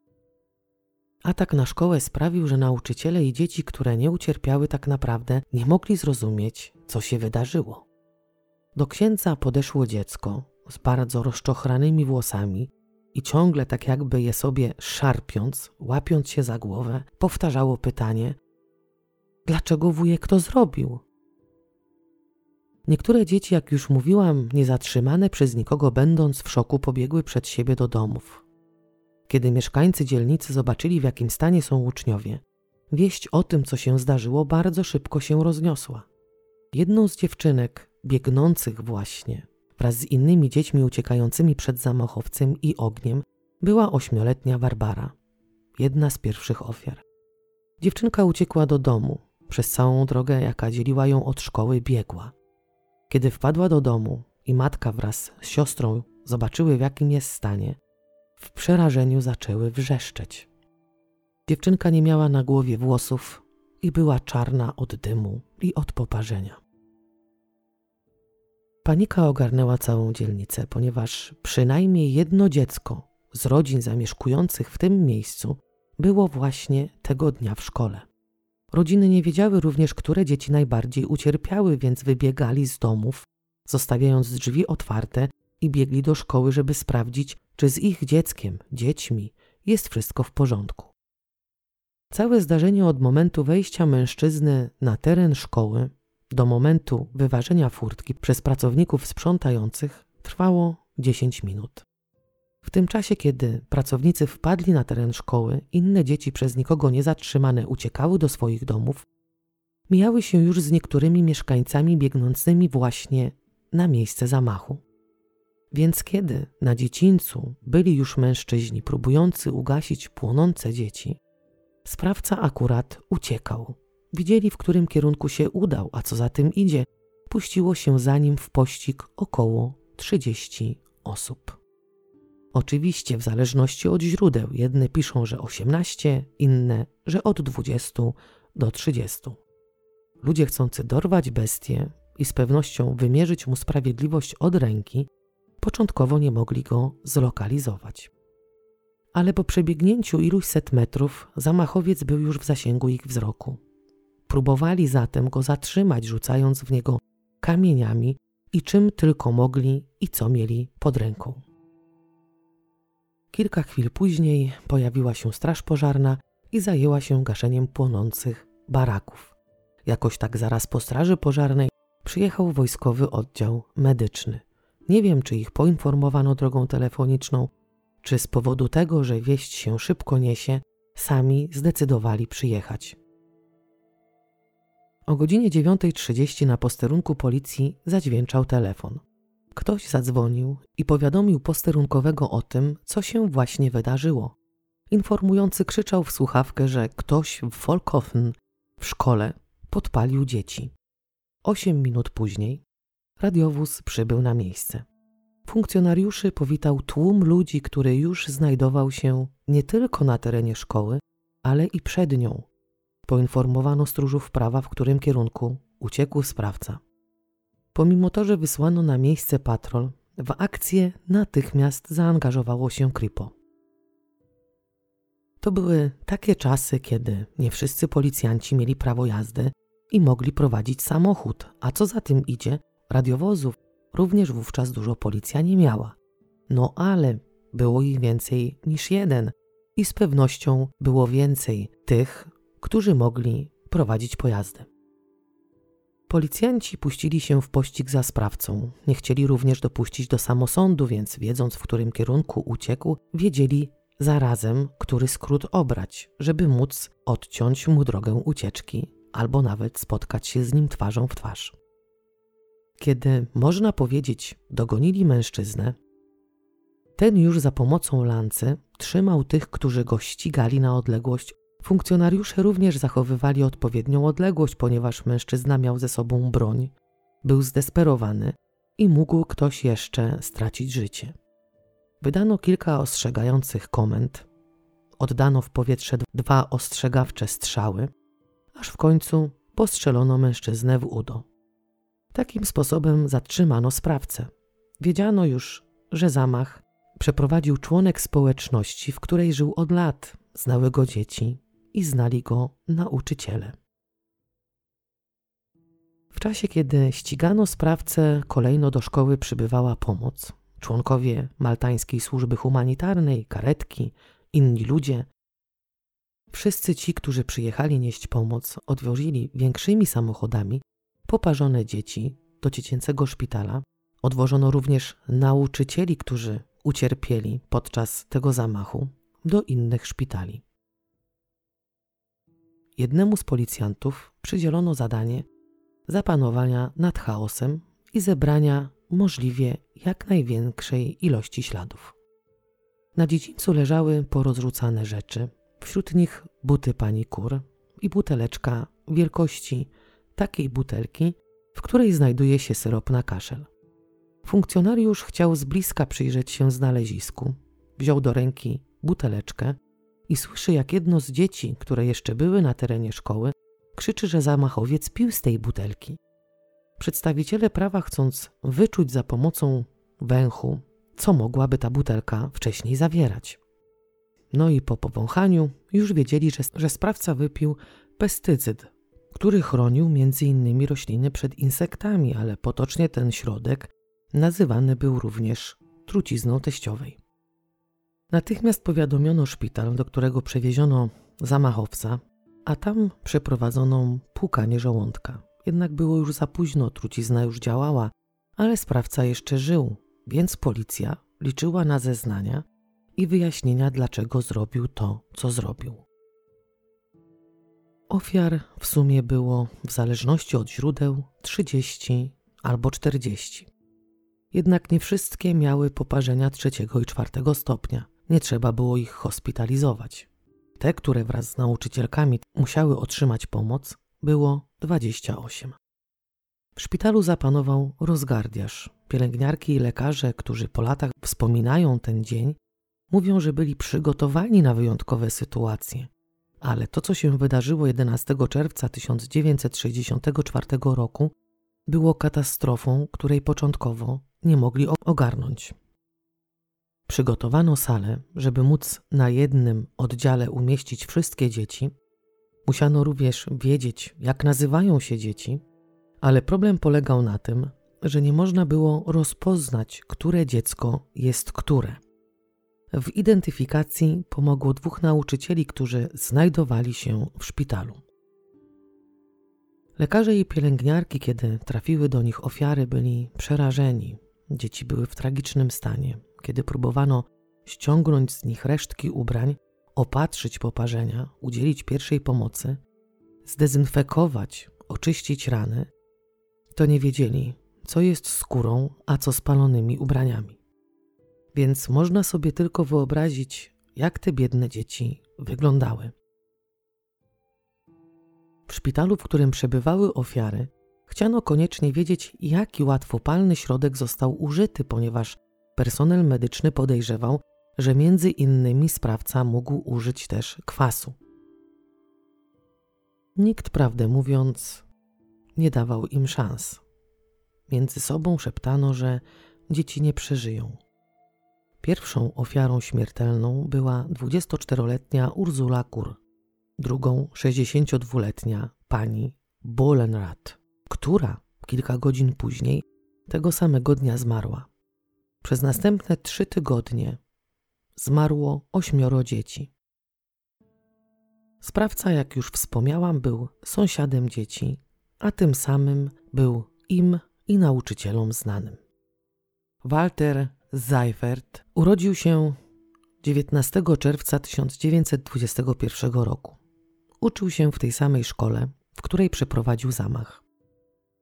Atak na szkołę sprawił, że nauczyciele i dzieci, które nie ucierpiały tak naprawdę, nie mogli zrozumieć, co się wydarzyło. Do księdza podeszło dziecko z bardzo rozczochranymi włosami i ciągle tak jakby je sobie szarpiąc, łapiąc się za głowę, powtarzało pytanie: Dlaczego wujek to zrobił? Niektóre dzieci, jak już mówiłam, niezatrzymane przez nikogo będąc w szoku, pobiegły przed siebie do domów. Kiedy mieszkańcy dzielnicy zobaczyli, w jakim stanie są uczniowie, wieść o tym, co się zdarzyło, bardzo szybko się rozniosła. Jedną z dziewczynek, biegnących właśnie, wraz z innymi dziećmi uciekającymi przed zamachowcem i ogniem, była ośmioletnia Barbara, jedna z pierwszych ofiar. Dziewczynka uciekła do domu, przez całą drogę, jaka dzieliła ją od szkoły, biegła. Kiedy wpadła do domu i matka wraz z siostrą zobaczyły, w jakim jest stanie, w przerażeniu zaczęły wrzeszczeć. Dziewczynka nie miała na głowie włosów i była czarna od dymu i od poparzenia. Panika ogarnęła całą dzielnicę, ponieważ przynajmniej jedno dziecko z rodzin zamieszkujących w tym miejscu było właśnie tego dnia w szkole. Rodziny nie wiedziały również, które dzieci najbardziej ucierpiały, więc wybiegali z domów, zostawiając drzwi otwarte i biegli do szkoły, żeby sprawdzić, czy z ich dzieckiem, dziećmi jest wszystko w porządku. Całe zdarzenie od momentu wejścia mężczyzny na teren szkoły do momentu wyważenia furtki przez pracowników sprzątających trwało 10 minut. W tym czasie, kiedy pracownicy wpadli na teren szkoły, inne dzieci przez nikogo nie zatrzymane uciekały do swoich domów, mijały się już z niektórymi mieszkańcami biegnącymi właśnie na miejsce zamachu. Więc kiedy na dziecincu byli już mężczyźni próbujący ugasić płonące dzieci, sprawca akurat uciekał. Widzieli, w którym kierunku się udał, a co za tym idzie, puściło się za nim w pościg około 30 osób. Oczywiście w zależności od źródeł, jedne piszą, że 18, inne, że od 20 do 30. Ludzie chcący dorwać bestię i z pewnością wymierzyć mu sprawiedliwość od ręki, początkowo nie mogli go zlokalizować. Ale po przebiegnięciu iluś set metrów zamachowiec był już w zasięgu ich wzroku. Próbowali zatem go zatrzymać, rzucając w niego kamieniami i czym tylko mogli i co mieli pod ręką. Kilka chwil później pojawiła się straż pożarna i zajęła się gaszeniem płonących baraków. Jakoś tak zaraz po straży pożarnej przyjechał wojskowy oddział medyczny. Nie wiem, czy ich poinformowano drogą telefoniczną, czy z powodu tego, że wieść się szybko niesie, sami zdecydowali przyjechać. O godzinie 9.30 na posterunku policji zadźwięczał telefon. Ktoś zadzwonił i powiadomił posterunkowego o tym, co się właśnie wydarzyło. Informujący krzyczał w słuchawkę, że ktoś w Volkhofen w szkole podpalił dzieci. Osiem minut później radiowóz przybył na miejsce. Funkcjonariuszy powitał tłum ludzi, który już znajdował się nie tylko na terenie szkoły, ale i przed nią. Poinformowano stróżów prawa, w którym kierunku uciekł sprawca. Pomimo to, że wysłano na miejsce patrol, w akcję natychmiast zaangażowało się Kripo. To były takie czasy, kiedy nie wszyscy policjanci mieli prawo jazdy i mogli prowadzić samochód, a co za tym idzie, radiowozów również wówczas dużo policja nie miała. No ale było ich więcej niż jeden i z pewnością było więcej tych, którzy mogli prowadzić pojazdy. Policjanci puścili się w pościg za sprawcą. Nie chcieli również dopuścić do samosądu, więc wiedząc, w którym kierunku uciekł, wiedzieli zarazem, który skrót obrać, żeby móc odciąć mu drogę ucieczki albo nawet spotkać się z nim twarzą w twarz. Kiedy, można powiedzieć, dogonili mężczyznę, ten już za pomocą lancy trzymał tych, którzy go ścigali na odległość Funkcjonariusze również zachowywali odpowiednią odległość, ponieważ mężczyzna miał ze sobą broń, był zdesperowany i mógł ktoś jeszcze stracić życie. Wydano kilka ostrzegających komend, oddano w powietrze dwa ostrzegawcze strzały, aż w końcu postrzelono mężczyznę w udo. Takim sposobem zatrzymano sprawcę. Wiedziano już, że zamach przeprowadził członek społeczności, w której żył od lat, znały go dzieci, i znali go nauczyciele. W czasie, kiedy ścigano sprawcę, kolejno do szkoły przybywała pomoc. Członkowie maltańskiej służby humanitarnej, karetki, inni ludzie. Wszyscy ci, którzy przyjechali nieść pomoc, odwozili większymi samochodami poparzone dzieci do dziecięcego szpitala. Odwożono również nauczycieli, którzy ucierpieli podczas tego zamachu, do innych szpitali. Jednemu z policjantów przydzielono zadanie zapanowania nad chaosem i zebrania możliwie jak największej ilości śladów. Na dziedzińcu leżały porozrzucane rzeczy, wśród nich buty pani kur i buteleczka wielkości takiej butelki, w której znajduje się syrop na kaszel. Funkcjonariusz chciał z bliska przyjrzeć się znalezisku. Wziął do ręki buteleczkę i słyszy, jak jedno z dzieci, które jeszcze były na terenie szkoły, krzyczy, że zamachowiec pił z tej butelki. przedstawiciele prawa, chcąc wyczuć za pomocą węchu, co mogłaby ta butelka wcześniej zawierać. No i po powąchaniu już wiedzieli, że, że sprawca wypił pestycyd, który chronił m.in. rośliny przed insektami, ale potocznie ten środek nazywany był również trucizną teściowej. Natychmiast powiadomiono szpital, do którego przewieziono zamachowca, a tam przeprowadzono płukanie żołądka. Jednak było już za późno, trucizna już działała, ale sprawca jeszcze żył, więc policja liczyła na zeznania i wyjaśnienia, dlaczego zrobił to, co zrobił. Ofiar w sumie było, w zależności od źródeł, 30 albo 40. Jednak nie wszystkie miały poparzenia trzeciego i czwartego stopnia. Nie trzeba było ich hospitalizować. Te, które wraz z nauczycielkami musiały otrzymać pomoc, było 28. W szpitalu zapanował rozgardiaż. Pielęgniarki i lekarze, którzy po latach wspominają ten dzień, mówią, że byli przygotowani na wyjątkowe sytuacje. Ale to, co się wydarzyło 11 czerwca 1964 roku, było katastrofą, której początkowo nie mogli ogarnąć. Przygotowano salę, żeby móc na jednym oddziale umieścić wszystkie dzieci. Musiano również wiedzieć, jak nazywają się dzieci, ale problem polegał na tym, że nie można było rozpoznać, które dziecko jest które. W identyfikacji pomogło dwóch nauczycieli, którzy znajdowali się w szpitalu. Lekarze i pielęgniarki, kiedy trafiły do nich ofiary, byli przerażeni. Dzieci były w tragicznym stanie. Kiedy próbowano ściągnąć z nich resztki ubrań, opatrzyć poparzenia, udzielić pierwszej pomocy, zdezynfekować, oczyścić rany, to nie wiedzieli, co jest skórą, a co spalonymi ubraniami. Więc można sobie tylko wyobrazić, jak te biedne dzieci wyglądały. W szpitalu, w którym przebywały ofiary, chciano koniecznie wiedzieć, jaki łatwopalny środek został użyty, ponieważ personel medyczny podejrzewał, że między innymi sprawca mógł użyć też kwasu. Nikt, prawdę mówiąc, nie dawał im szans. Między sobą szeptano, że dzieci nie przeżyją. Pierwszą ofiarą śmiertelną była 24-letnia Ursula Kur, drugą 62-letnia pani Bolenrat, która kilka godzin później tego samego dnia zmarła. Przez następne trzy tygodnie zmarło ośmioro dzieci. Sprawca, jak już wspomniałam, był sąsiadem dzieci, a tym samym był im i nauczycielom znanym. Walter Seifert urodził się 19 czerwca 1921 roku. Uczył się w tej samej szkole, w której przeprowadził zamach.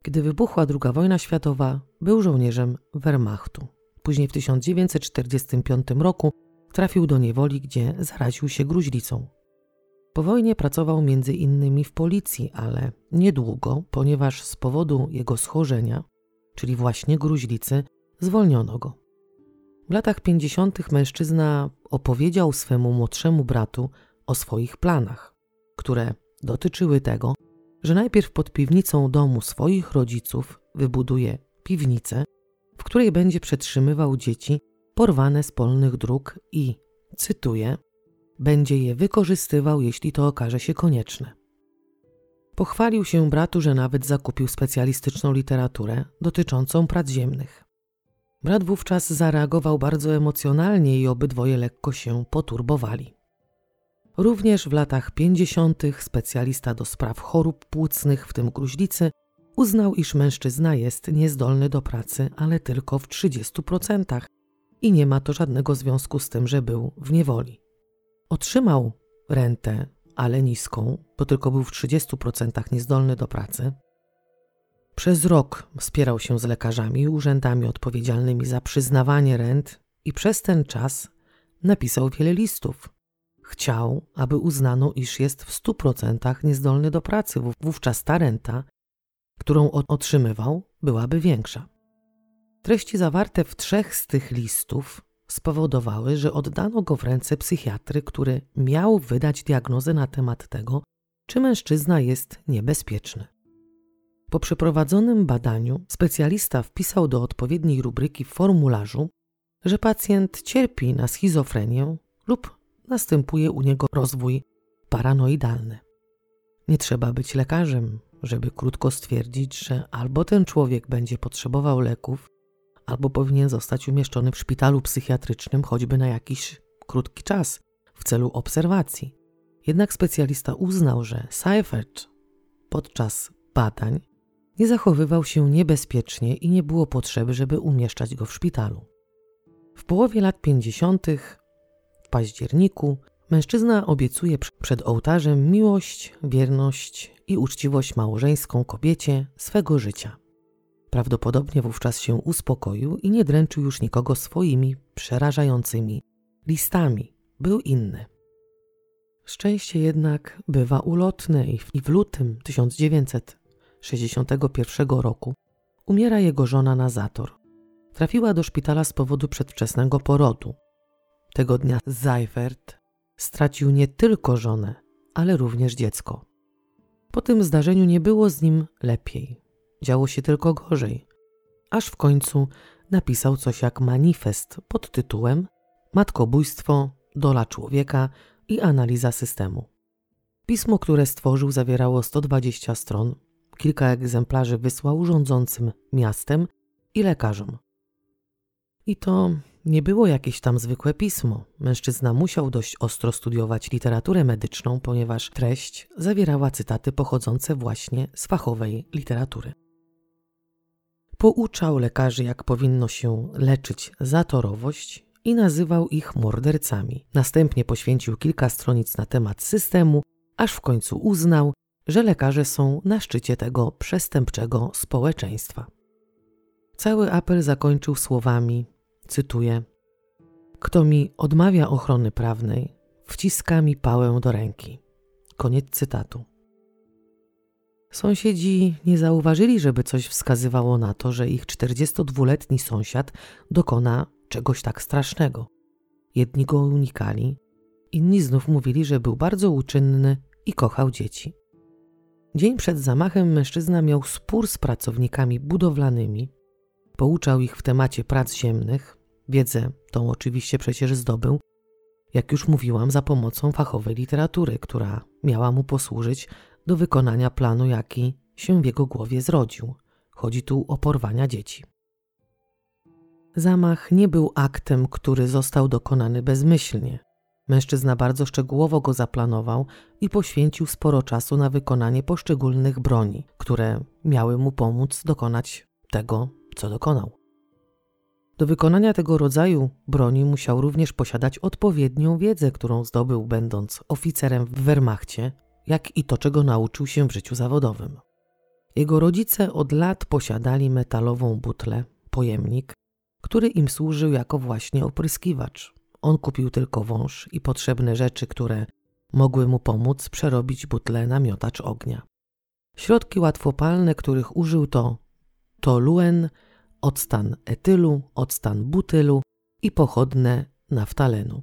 Gdy wybuchła II wojna światowa, był żołnierzem Wehrmachtu. Później w 1945 roku trafił do niewoli, gdzie zaraził się gruźlicą. Po wojnie pracował między innymi w policji, ale niedługo, ponieważ z powodu jego schorzenia, czyli właśnie gruźlicy, zwolniono go. W latach 50. mężczyzna opowiedział swemu młodszemu bratu o swoich planach, które dotyczyły tego, że najpierw pod piwnicą domu swoich rodziców wybuduje piwnicę, w której będzie przetrzymywał dzieci porwane z polnych dróg i, cytuję, będzie je wykorzystywał, jeśli to okaże się konieczne. Pochwalił się bratu, że nawet zakupił specjalistyczną literaturę dotyczącą prac ziemnych. Brat wówczas zareagował bardzo emocjonalnie i obydwoje lekko się poturbowali. Również w latach 50. specjalista do spraw chorób płucnych, w tym gruźlicy, uznał, iż mężczyzna jest niezdolny do pracy, ale tylko w 30% i nie ma to żadnego związku z tym, że był w niewoli. Otrzymał rentę, ale niską, bo tylko był w 30% niezdolny do pracy. Przez rok wspierał się z lekarzami i urzędami odpowiedzialnymi za przyznawanie rent i przez ten czas napisał wiele listów. Chciał, aby uznano, iż jest w 100% niezdolny do pracy. Wówczas ta renta, którą otrzymywał, byłaby większa. Treści zawarte w trzech z tych listów spowodowały, że oddano go w ręce psychiatry, który miał wydać diagnozę na temat tego, czy mężczyzna jest niebezpieczny. Po przeprowadzonym badaniu specjalista wpisał do odpowiedniej rubryki w formularzu, że pacjent cierpi na schizofrenię lub następuje u niego rozwój paranoidalny. Nie trzeba być lekarzem, żeby krótko stwierdzić, że albo ten człowiek będzie potrzebował leków, albo powinien zostać umieszczony w szpitalu psychiatrycznym choćby na jakiś krótki czas w celu obserwacji. Jednak specjalista uznał, że Seifert podczas badań nie zachowywał się niebezpiecznie i nie było potrzeby, żeby umieszczać go w szpitalu. W połowie lat 50. w październiku mężczyzna obiecuje przed ołtarzem miłość, wierność i uczciwość małżeńską kobiecie swego życia. Prawdopodobnie wówczas się uspokoił i nie dręczył już nikogo swoimi przerażającymi listami. Był inny. Szczęście jednak bywa ulotne i w lutym 1961 roku umiera jego żona na zator. Trafiła do szpitala z powodu przedwczesnego porodu. Tego dnia Seifert stracił nie tylko żonę, ale również dziecko. Po tym zdarzeniu nie było z nim lepiej. Działo się tylko gorzej. Aż w końcu napisał coś jak manifest pod tytułem Matkobójstwo, dola człowieka i analiza systemu. Pismo, które stworzył, zawierało 120 stron. Kilka egzemplarzy wysłał rządzącym miastem i lekarzom. I to nie było jakieś tam zwykłe pismo. Mężczyzna musiał dość ostro studiować literaturę medyczną, ponieważ treść zawierała cytaty pochodzące właśnie z fachowej literatury. Pouczał lekarzy, jak powinno się leczyć zatorowość i nazywał ich mordercami. Następnie poświęcił kilka stronic na temat systemu, aż w końcu uznał, że lekarze są na szczycie tego przestępczego społeczeństwa. Cały apel zakończył słowami, cytuję: Kto mi odmawia ochrony prawnej, wciska mi pałę do ręki. Koniec cytatu. Sąsiedzi nie zauważyli, żeby coś wskazywało na to, że ich 42-letni sąsiad dokona czegoś tak strasznego. Jedni go unikali, inni znów mówili, że był bardzo uczynny i kochał dzieci. Dzień przed zamachem mężczyzna miał spór z pracownikami budowlanymi, pouczał ich w temacie prac ziemnych, wiedzę tą oczywiście przecież zdobył, jak już mówiłam, za pomocą fachowej literatury, która miała mu posłużyć do wykonania planu, jaki się w jego głowie zrodził. Chodzi tu o porwania dzieci. Zamach nie był aktem, który został dokonany bezmyślnie. Mężczyzna bardzo szczegółowo go zaplanował i poświęcił sporo czasu na wykonanie poszczególnych broni, które miały mu pomóc dokonać tego, co dokonał. Do wykonania tego rodzaju broni musiał również posiadać odpowiednią wiedzę, którą zdobył będąc oficerem w Wehrmachcie, jak i to, czego nauczył się w życiu zawodowym. Jego rodzice od lat posiadali metalową butlę, pojemnik, który im służył jako właśnie opryskiwacz. On kupił tylko wąż i potrzebne rzeczy, które mogły mu pomóc przerobić butlę na miotacz ognia. Środki łatwopalne, których użył to toluen, octan etylu, octan butylu i pochodne naftalenu.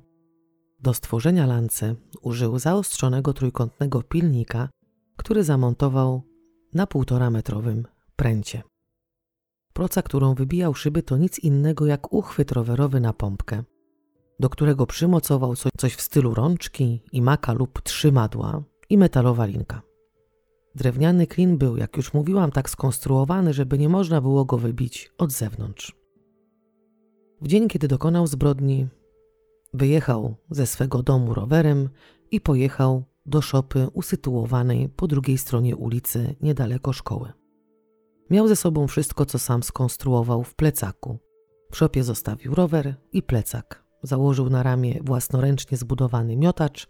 Do stworzenia lance użył zaostrzonego trójkątnego pilnika, który zamontował na półtora metrowym pręcie. Proca, którą wybijał szyby, to nic innego jak uchwyt rowerowy na pompkę, do którego przymocował coś w stylu rączki, maka lub trzymadła i metalowa linka. Drewniany klin był, jak już mówiłam, tak skonstruowany, żeby nie można było go wybić od zewnątrz. W dzień, kiedy dokonał zbrodni, wyjechał ze swego domu rowerem i pojechał do szopy usytuowanej po drugiej stronie ulicy niedaleko szkoły. Miał ze sobą wszystko, co sam skonstruował w plecaku. W szopie zostawił rower i plecak. Założył na ramię własnoręcznie zbudowany miotacz,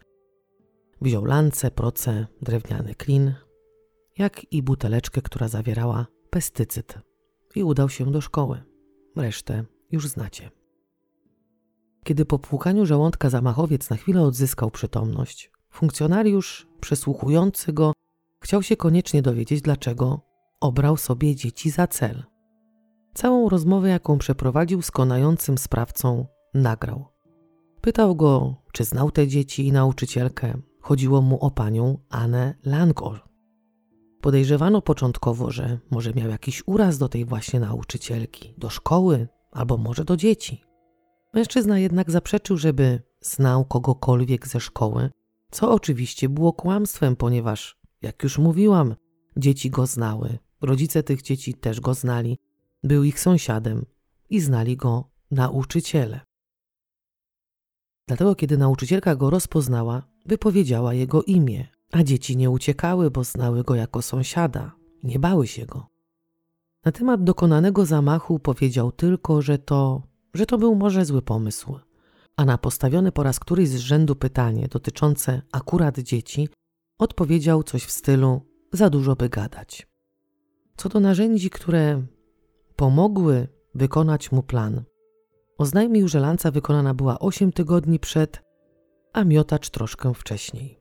wziął lance, proce, drewniany klin, jak i buteleczkę, która zawierała pestycyd i udał się do szkoły. Resztę już znacie. Kiedy po płukaniu żołądka zamachowiec na chwilę odzyskał przytomność, funkcjonariusz przesłuchujący go chciał się koniecznie dowiedzieć, dlaczego obrał sobie dzieci za cel. Całą rozmowę, jaką przeprowadził z konającym sprawcą, nagrał. Pytał go, czy znał te dzieci i nauczycielkę. Chodziło mu o panią Anę Langol. Podejrzewano początkowo, że może miał jakiś uraz do tej właśnie nauczycielki, do szkoły albo może do dzieci. Mężczyzna jednak zaprzeczył, żeby znał kogokolwiek ze szkoły, co oczywiście było kłamstwem, ponieważ, jak już mówiłam, dzieci go znały, rodzice tych dzieci też go znali, był ich sąsiadem i znali go nauczyciele. Dlatego, kiedy nauczycielka go rozpoznała, wypowiedziała jego imię, a dzieci nie uciekały, bo znały go jako sąsiada, nie bały się go. Na temat dokonanego zamachu powiedział tylko, że to, że to był może zły pomysł, a na postawione po raz któryś z rzędu pytanie dotyczące akurat dzieci odpowiedział coś w stylu: Za dużo by gadać. Co do narzędzi, które pomogły wykonać mu plan, oznajmił, że lanca wykonana była 8 tygodni przed, a miotacz troszkę wcześniej.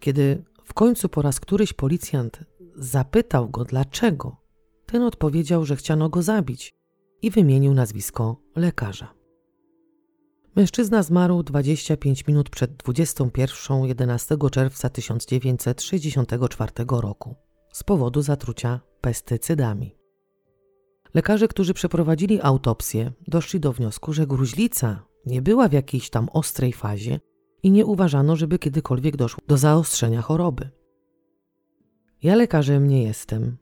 Kiedy w końcu po raz któryś policjant zapytał go dlaczego, ten odpowiedział, że chciano go zabić i wymienił nazwisko lekarza. Mężczyzna zmarł 25 minut przed 21 11 czerwca 1964 roku z powodu zatrucia pestycydami. Lekarze, którzy przeprowadzili autopsję, doszli do wniosku, że gruźlica nie była w jakiejś tam ostrej fazie i nie uważano, żeby kiedykolwiek doszło do zaostrzenia choroby. Ja lekarzem nie jestem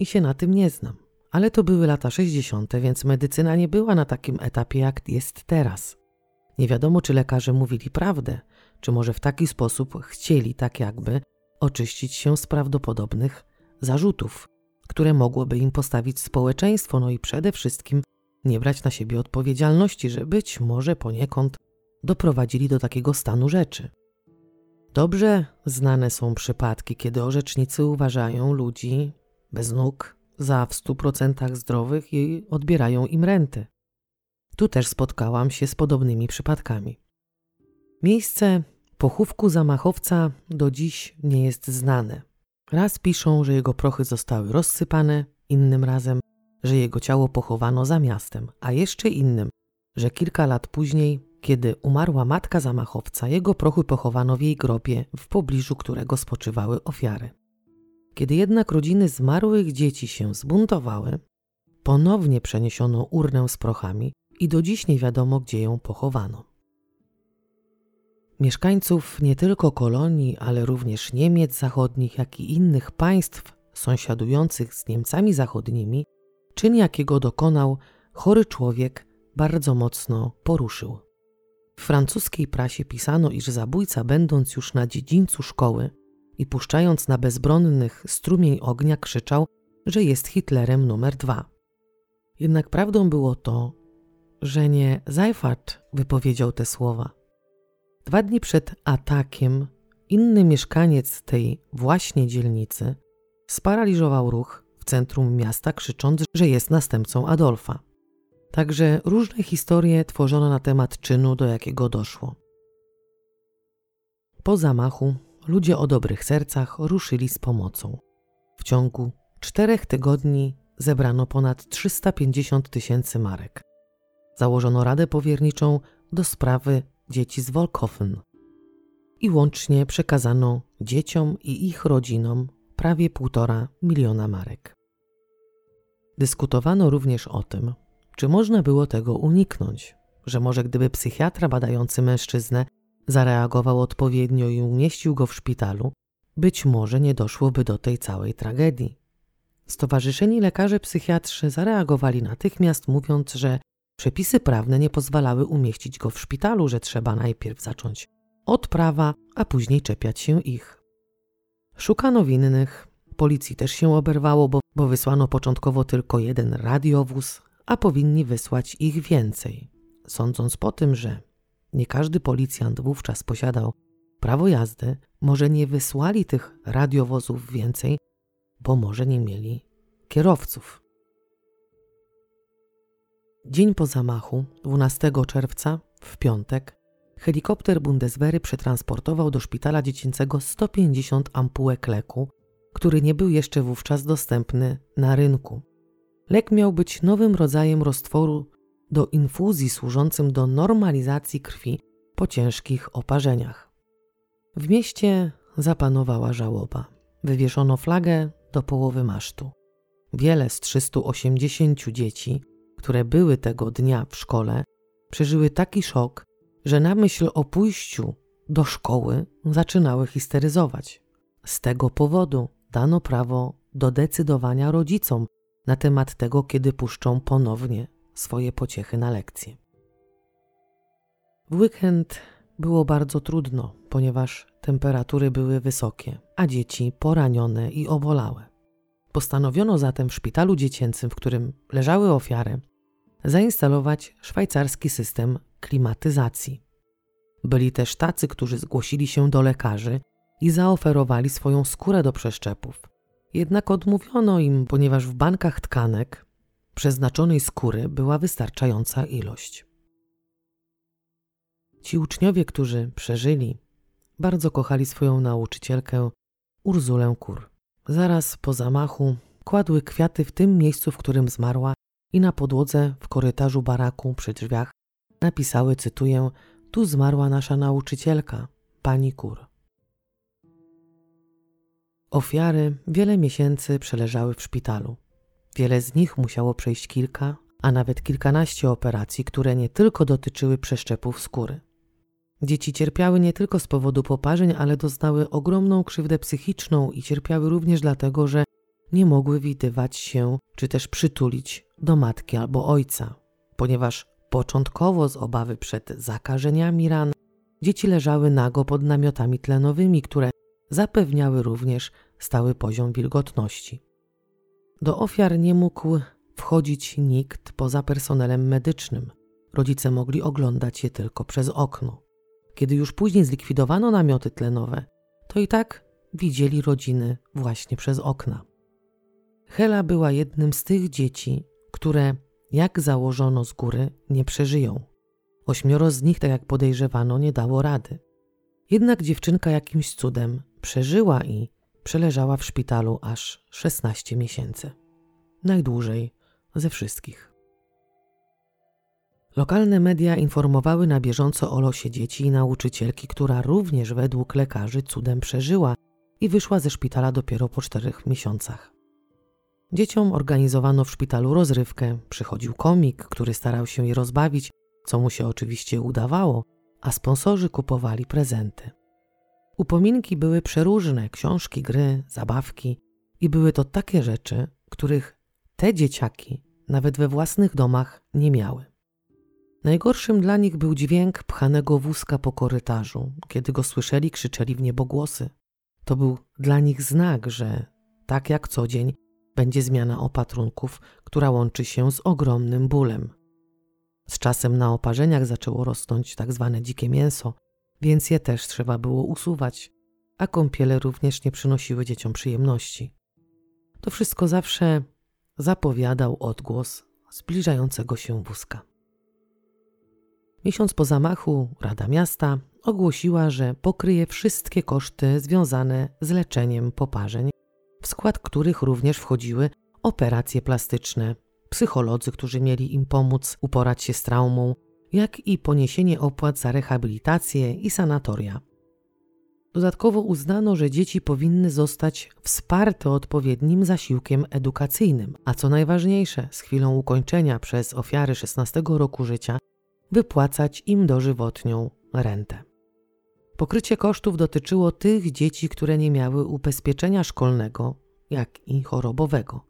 i się na tym nie znam, ale to były lata 60., więc medycyna nie była na takim etapie, jak jest teraz. Nie wiadomo, czy lekarze mówili prawdę, czy może w taki sposób chcieli tak jakby oczyścić się z prawdopodobnych zarzutów, które mogłoby im postawić społeczeństwo, no i przede wszystkim nie brać na siebie odpowiedzialności, że być może poniekąd doprowadzili do takiego stanu rzeczy. Dobrze znane są przypadki, kiedy orzecznicy uważają ludzi bez nóg za w stu procentach zdrowych i odbierają im renty. Tu też spotkałam się z podobnymi przypadkami. Miejsce pochówku zamachowca do dziś nie jest znane. Raz piszą, że jego prochy zostały rozsypane, innym razem, że jego ciało pochowano za miastem, a jeszcze innym, że kilka lat później, kiedy umarła matka zamachowca, jego prochy pochowano w jej grobie, w pobliżu którego spoczywały ofiary. Kiedy jednak rodziny zmarłych dzieci się zbuntowały, ponownie przeniesiono urnę z prochami i do dziś nie wiadomo, gdzie ją pochowano. Mieszkańców nie tylko kolonii, ale również Niemiec zachodnich, jak i innych państw sąsiadujących z Niemcami zachodnimi, czyn jakiego dokonał chory człowiek bardzo mocno poruszył. W francuskiej prasie pisano, iż zabójca, będąc już na dziedzińcu szkoły i puszczając na bezbronnych strumień ognia, krzyczał, że jest Hitlerem numer dwa. Jednak prawdą było to, że nie Seifert wypowiedział te słowa. Dwa dni przed atakiem inny mieszkaniec tej właśnie dzielnicy sparaliżował ruch w centrum miasta, krzycząc, że jest następcą Adolfa. Także różne historie tworzono na temat czynu, do jakiego doszło. Po zamachu ludzie o dobrych sercach ruszyli z pomocą. W ciągu czterech tygodni zebrano ponad 350 tysięcy marek. Założono radę powierniczą do sprawy dzieci z Wolkofen i łącznie przekazano dzieciom i ich rodzinom prawie półtora miliona marek. Dyskutowano również o tym, czy można było tego uniknąć, że może gdyby psychiatra badający mężczyznę zareagował odpowiednio i umieścił go w szpitalu, być może nie doszłoby do tej całej tragedii. Stowarzyszeni lekarze psychiatrzy zareagowali natychmiast, mówiąc, że przepisy prawne nie pozwalały umieścić go w szpitalu, że trzeba najpierw zacząć od prawa, a później czepiać się ich. Szukano winnych, policji też się oberwało, bo, bo wysłano początkowo tylko jeden radiowóz, a powinni wysłać ich więcej, sądząc po tym, że nie każdy policjant wówczas posiadał prawo jazdy, może nie wysłali tych radiowozów więcej, bo może nie mieli kierowców. Dzień po zamachu, 12 czerwca, w piątek, helikopter Bundeswehry przetransportował do szpitala dziecięcego 150 ampułek leku, który nie był jeszcze wówczas dostępny na rynku. Lek miał być nowym rodzajem roztworu do infuzji służącym do normalizacji krwi po ciężkich oparzeniach. W mieście zapanowała żałoba. wywieszono flagę do połowy masztu. Wiele z 380 dzieci, które były tego dnia w szkole, przeżyły taki szok, że na myśl o pójściu do szkoły zaczynały histeryzować. Z tego powodu dano prawo do decydowania rodzicom na temat tego, kiedy puszczą ponownie swoje pociechy na lekcje. W weekend było bardzo trudno, ponieważ temperatury były wysokie, a dzieci poranione i obolałe. Postanowiono zatem w szpitalu dziecięcym, w którym leżały ofiary, zainstalować szwajcarski system klimatyzacji. Byli też tacy, którzy zgłosili się do lekarzy i zaoferowali swoją skórę do przeszczepów. Jednak odmówiono im, ponieważ w bankach tkanek przeznaczonej skóry była wystarczająca ilość. Ci uczniowie, którzy przeżyli, bardzo kochali swoją nauczycielkę Urzulę Kur. Zaraz po zamachu kładły kwiaty w tym miejscu, w którym zmarła i na podłodze w korytarzu baraku przy drzwiach napisały, cytuję, tu zmarła nasza nauczycielka, pani Kur. Ofiary wiele miesięcy przeleżały w szpitalu. Wiele z nich musiało przejść kilka, a nawet kilkanaście operacji, które nie tylko dotyczyły przeszczepów skóry. Dzieci cierpiały nie tylko z powodu poparzeń, ale doznały ogromną krzywdę psychiczną i cierpiały również dlatego, że nie mogły widywać się czy też przytulić do matki albo ojca, ponieważ początkowo z obawy przed zakażeniami ran dzieci leżały nago pod namiotami tlenowymi, które zapewniały również stały poziom wilgotności. Do ofiar nie mógł wchodzić nikt poza personelem medycznym. Rodzice mogli oglądać je tylko przez okno. Kiedy już później zlikwidowano namioty tlenowe, to i tak widzieli rodziny właśnie przez okna. Hela była jednym z tych dzieci, które, jak założono z góry, nie przeżyją. Ośmioro z nich, tak jak podejrzewano, nie dało rady. Jednak dziewczynka jakimś cudem przeżyła i przeleżała w szpitalu aż 16 miesięcy. Najdłużej ze wszystkich. Lokalne media informowały na bieżąco o losie dzieci i nauczycielki, która również według lekarzy cudem przeżyła i wyszła ze szpitala dopiero po czterech miesiącach. Dzieciom organizowano w szpitalu rozrywkę, przychodził komik, który starał się je rozbawić, co mu się oczywiście udawało, a sponsorzy kupowali prezenty. Upominki były przeróżne książki, gry, zabawki i były to takie rzeczy, których te dzieciaki nawet we własnych domach nie miały. Najgorszym dla nich był dźwięk pchanego wózka po korytarzu. Kiedy go słyszeli, krzyczeli w niebogłosy. To był dla nich znak, że tak jak co dzień będzie zmiana opatrunków, która łączy się z ogromnym bólem. Z czasem na oparzeniach zaczęło rosnąć tak zwane dzikie mięso, więc je też trzeba było usuwać, a kąpiele również nie przynosiły dzieciom przyjemności. To wszystko zawsze zapowiadał odgłos zbliżającego się wózka. Miesiąc po zamachu Rada Miasta ogłosiła, że pokryje wszystkie koszty związane z leczeniem poparzeń, w skład których również wchodziły operacje plastyczne, psycholodzy, którzy mieli im pomóc uporać się z traumą, jak i poniesienie opłat za rehabilitację i sanatoria. Dodatkowo uznano, że dzieci powinny zostać wsparte odpowiednim zasiłkiem edukacyjnym, a co najważniejsze, z chwilą ukończenia przez ofiary 16 roku życia wypłacać im dożywotnią rentę. Pokrycie kosztów dotyczyło tych dzieci, które nie miały ubezpieczenia szkolnego, jak i chorobowego.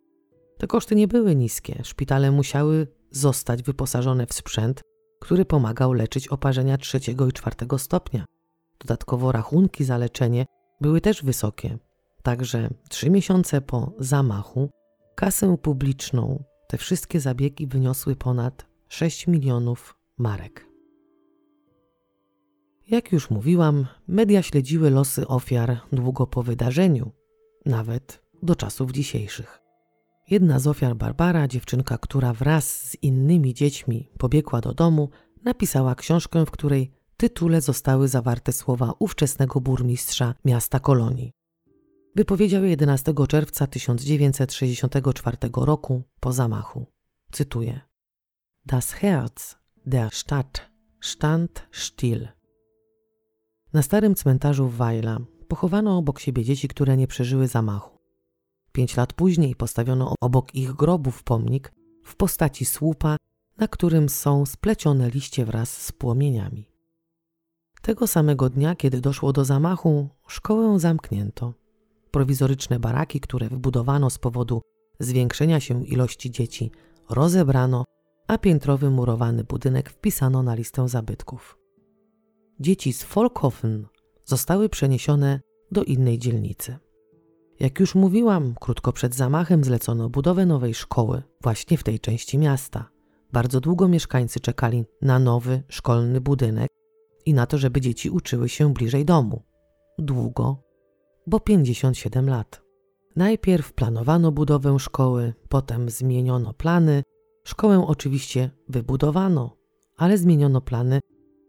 Te koszty nie były niskie. Szpitale musiały zostać wyposażone w sprzęt, który pomagał leczyć oparzenia trzeciego i czwartego stopnia. Dodatkowo rachunki za leczenie były też wysokie. Także trzy miesiące po zamachu kasę publiczną te wszystkie zabiegi wyniosły ponad 6 milionów marek. Jak już mówiłam, media śledziły losy ofiar długo po wydarzeniu, nawet do czasów dzisiejszych. Jedna z ofiar Barbara, dziewczynka, która wraz z innymi dziećmi pobiegła do domu, napisała książkę, w której tytule zostały zawarte słowa ówczesnego burmistrza miasta Kolonii. Wypowiedział 11 czerwca 1964 roku po zamachu. Cytuję: Das Herz der Stadt stand still. Na starym cmentarzu w Weiler pochowano obok siebie dzieci, które nie przeżyły zamachu. Pięć lat później postawiono obok ich grobów pomnik w postaci słupa, na którym są splecione liście wraz z płomieniami. Tego samego dnia, kiedy doszło do zamachu, szkołę zamknięto. Prowizoryczne baraki, które wybudowano z powodu zwiększenia się ilości dzieci, rozebrano, a piętrowy murowany budynek wpisano na listę zabytków. Dzieci z Folkhofen zostały przeniesione do innej dzielnicy. Jak już mówiłam, krótko przed zamachem zlecono budowę nowej szkoły właśnie w tej części miasta. Bardzo długo mieszkańcy czekali na nowy szkolny budynek i na to, żeby dzieci uczyły się bliżej domu. Długo, bo 57 lat. Najpierw planowano budowę szkoły, potem zmieniono plany. Szkołę oczywiście wybudowano, ale zmieniono plany,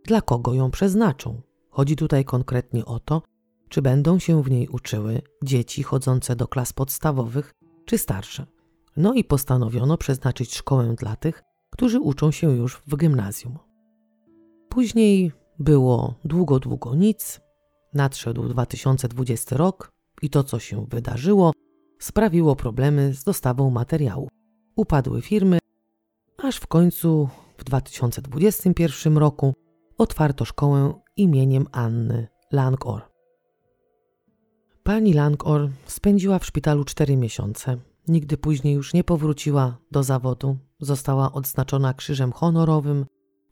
dla kogo ją przeznaczą. Chodzi tutaj konkretnie o to, czy będą się w niej uczyły dzieci chodzące do klas podstawowych czy starsze. No i postanowiono przeznaczyć szkołę dla tych, którzy uczą się już w gimnazjum. Później było długo, długo nic. Nadszedł 2020 rok i to, co się wydarzyło, sprawiło problemy z dostawą materiału. Upadły firmy, aż w końcu w 2021 roku otwarto szkołę imieniem Anny Langor. Pani Langor spędziła w szpitalu cztery miesiące. Nigdy później już nie powróciła do zawodu. Została odznaczona Krzyżem Honorowym,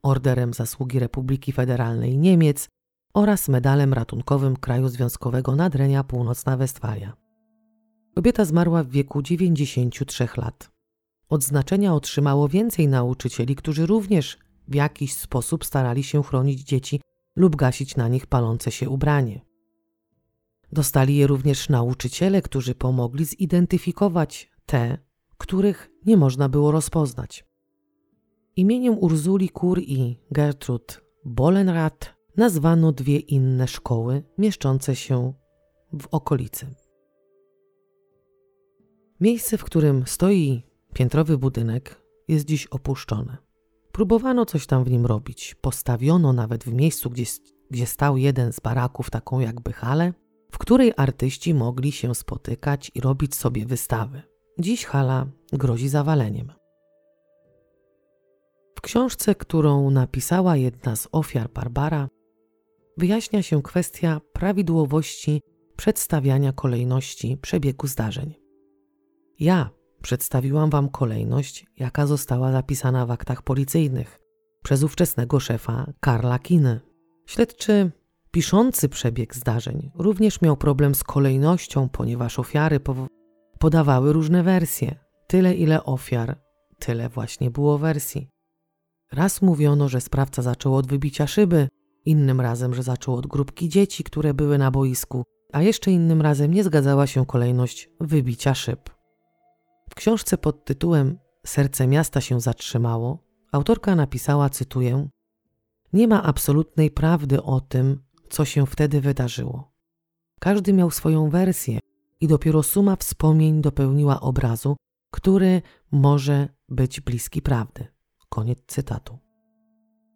Orderem Zasługi Republiki Federalnej Niemiec oraz medalem ratunkowym Kraju Związkowego Nadrenia Północna Westfalia. Kobieta zmarła w wieku 93 lat. Odznaczenia otrzymało więcej nauczycieli, którzy również w jakiś sposób starali się chronić dzieci lub gasić na nich palące się ubranie. Dostali je również nauczyciele, którzy pomogli zidentyfikować te, których nie można było rozpoznać. Imieniem Urzuli Kur i Gertrud Bolenrath nazwano dwie inne szkoły mieszczące się w okolicy. Miejsce, w którym stoi piętrowy budynek, jest dziś opuszczone. Próbowano coś tam w nim robić. Postawiono nawet w miejscu, gdzie, gdzie stał jeden z baraków, taką jakby halę, w której artyści mogli się spotykać i robić sobie wystawy. Dziś hala grozi zawaleniem. W książce, którą napisała jedna z ofiar Barbara, wyjaśnia się kwestia prawidłowości przedstawiania kolejności przebiegu zdarzeń. Ja przedstawiłam Wam kolejność, jaka została zapisana w aktach policyjnych przez ówczesnego szefa Karla Kiny. Śledczy piszący przebieg zdarzeń również miał problem z kolejnością, ponieważ ofiary podawały różne wersje. Tyle ile ofiar, tyle właśnie było wersji. Raz mówiono, że sprawca zaczął od wybicia szyby, innym razem, że zaczął od grupki dzieci, które były na boisku, a jeszcze innym razem nie zgadzała się kolejność wybicia szyb. W książce pod tytułem Serce miasta się zatrzymało autorka napisała, cytuję: Nie ma absolutnej prawdy o tym, co się wtedy wydarzyło. Każdy miał swoją wersję i dopiero suma wspomnień dopełniła obrazu, który może być bliski prawdy. Koniec cytatu.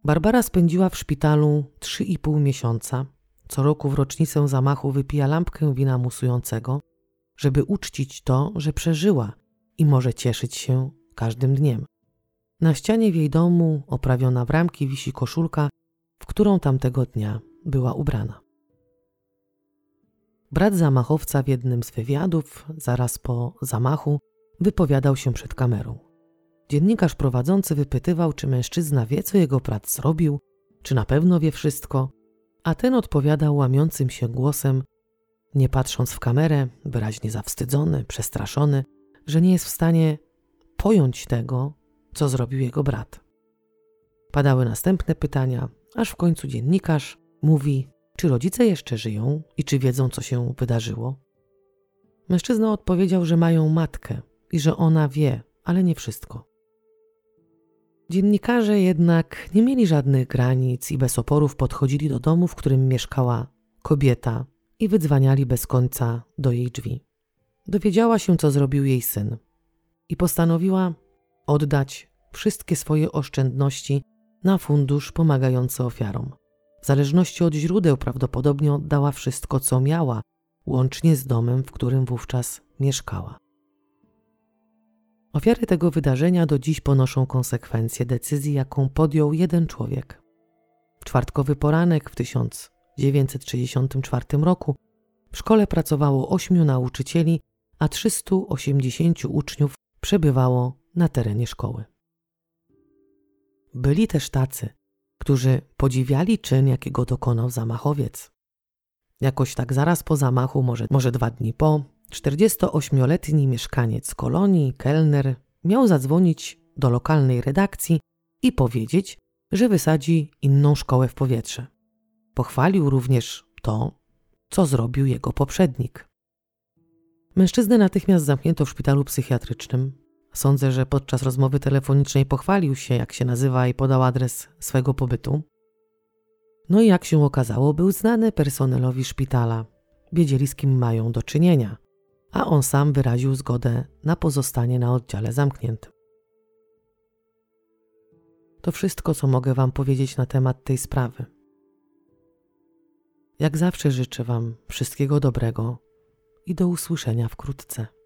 Barbara spędziła w szpitalu 3,5 miesiąca. Co roku w rocznicę zamachu wypija lampkę wina musującego, żeby uczcić to, że przeżyła i może cieszyć się każdym dniem. Na ścianie w jej domu, oprawiona w ramki, wisi koszulka, w którą tamtego dnia była ubrana. Brat zamachowca w jednym z wywiadów, zaraz po zamachu, wypowiadał się przed kamerą. Dziennikarz prowadzący wypytywał, czy mężczyzna wie, co jego brat zrobił, czy na pewno wie wszystko, a ten odpowiadał łamiącym się głosem, nie patrząc w kamerę, wyraźnie zawstydzony, przestraszony, że nie jest w stanie pojąć tego, co zrobił jego brat. Padały następne pytania, aż w końcu dziennikarz mówi, czy rodzice jeszcze żyją i czy wiedzą, co się wydarzyło. Mężczyzna odpowiedział, że mają matkę i że ona wie, ale nie wszystko. Dziennikarze jednak nie mieli żadnych granic i bez oporów podchodzili do domu, w którym mieszkała kobieta i wydzwaniali bez końca do jej drzwi. Dowiedziała się, co zrobił jej syn i postanowiła oddać wszystkie swoje oszczędności na fundusz pomagający ofiarom. W zależności od źródeł prawdopodobnie oddała wszystko, co miała, łącznie z domem, w którym wówczas mieszkała. Ofiary tego wydarzenia do dziś ponoszą konsekwencje decyzji, jaką podjął jeden człowiek. W czwartkowy poranek w 1964 roku w szkole pracowało ośmiu nauczycieli, a 380 uczniów przebywało na terenie szkoły. Byli też tacy, którzy podziwiali czyn, jakiego dokonał zamachowiec. Jakoś tak zaraz po zamachu, może, może dwa dni po, 48-letni mieszkaniec kolonii, kelner, miał zadzwonić do lokalnej redakcji i powiedzieć, że wysadzi inną szkołę w powietrze. Pochwalił również to, co zrobił jego poprzednik. Mężczyznę natychmiast zamknięto w szpitalu psychiatrycznym. Sądzę, że podczas rozmowy telefonicznej pochwalił się, jak się nazywa i podał adres swego pobytu. No i jak się okazało, był znany personelowi szpitala. Wiedzieli, z kim mają do czynienia, a on sam wyraził zgodę na pozostanie na oddziale zamkniętym. To wszystko, co mogę Wam powiedzieć na temat tej sprawy. Jak zawsze życzę Wam wszystkiego dobrego i do usłyszenia wkrótce.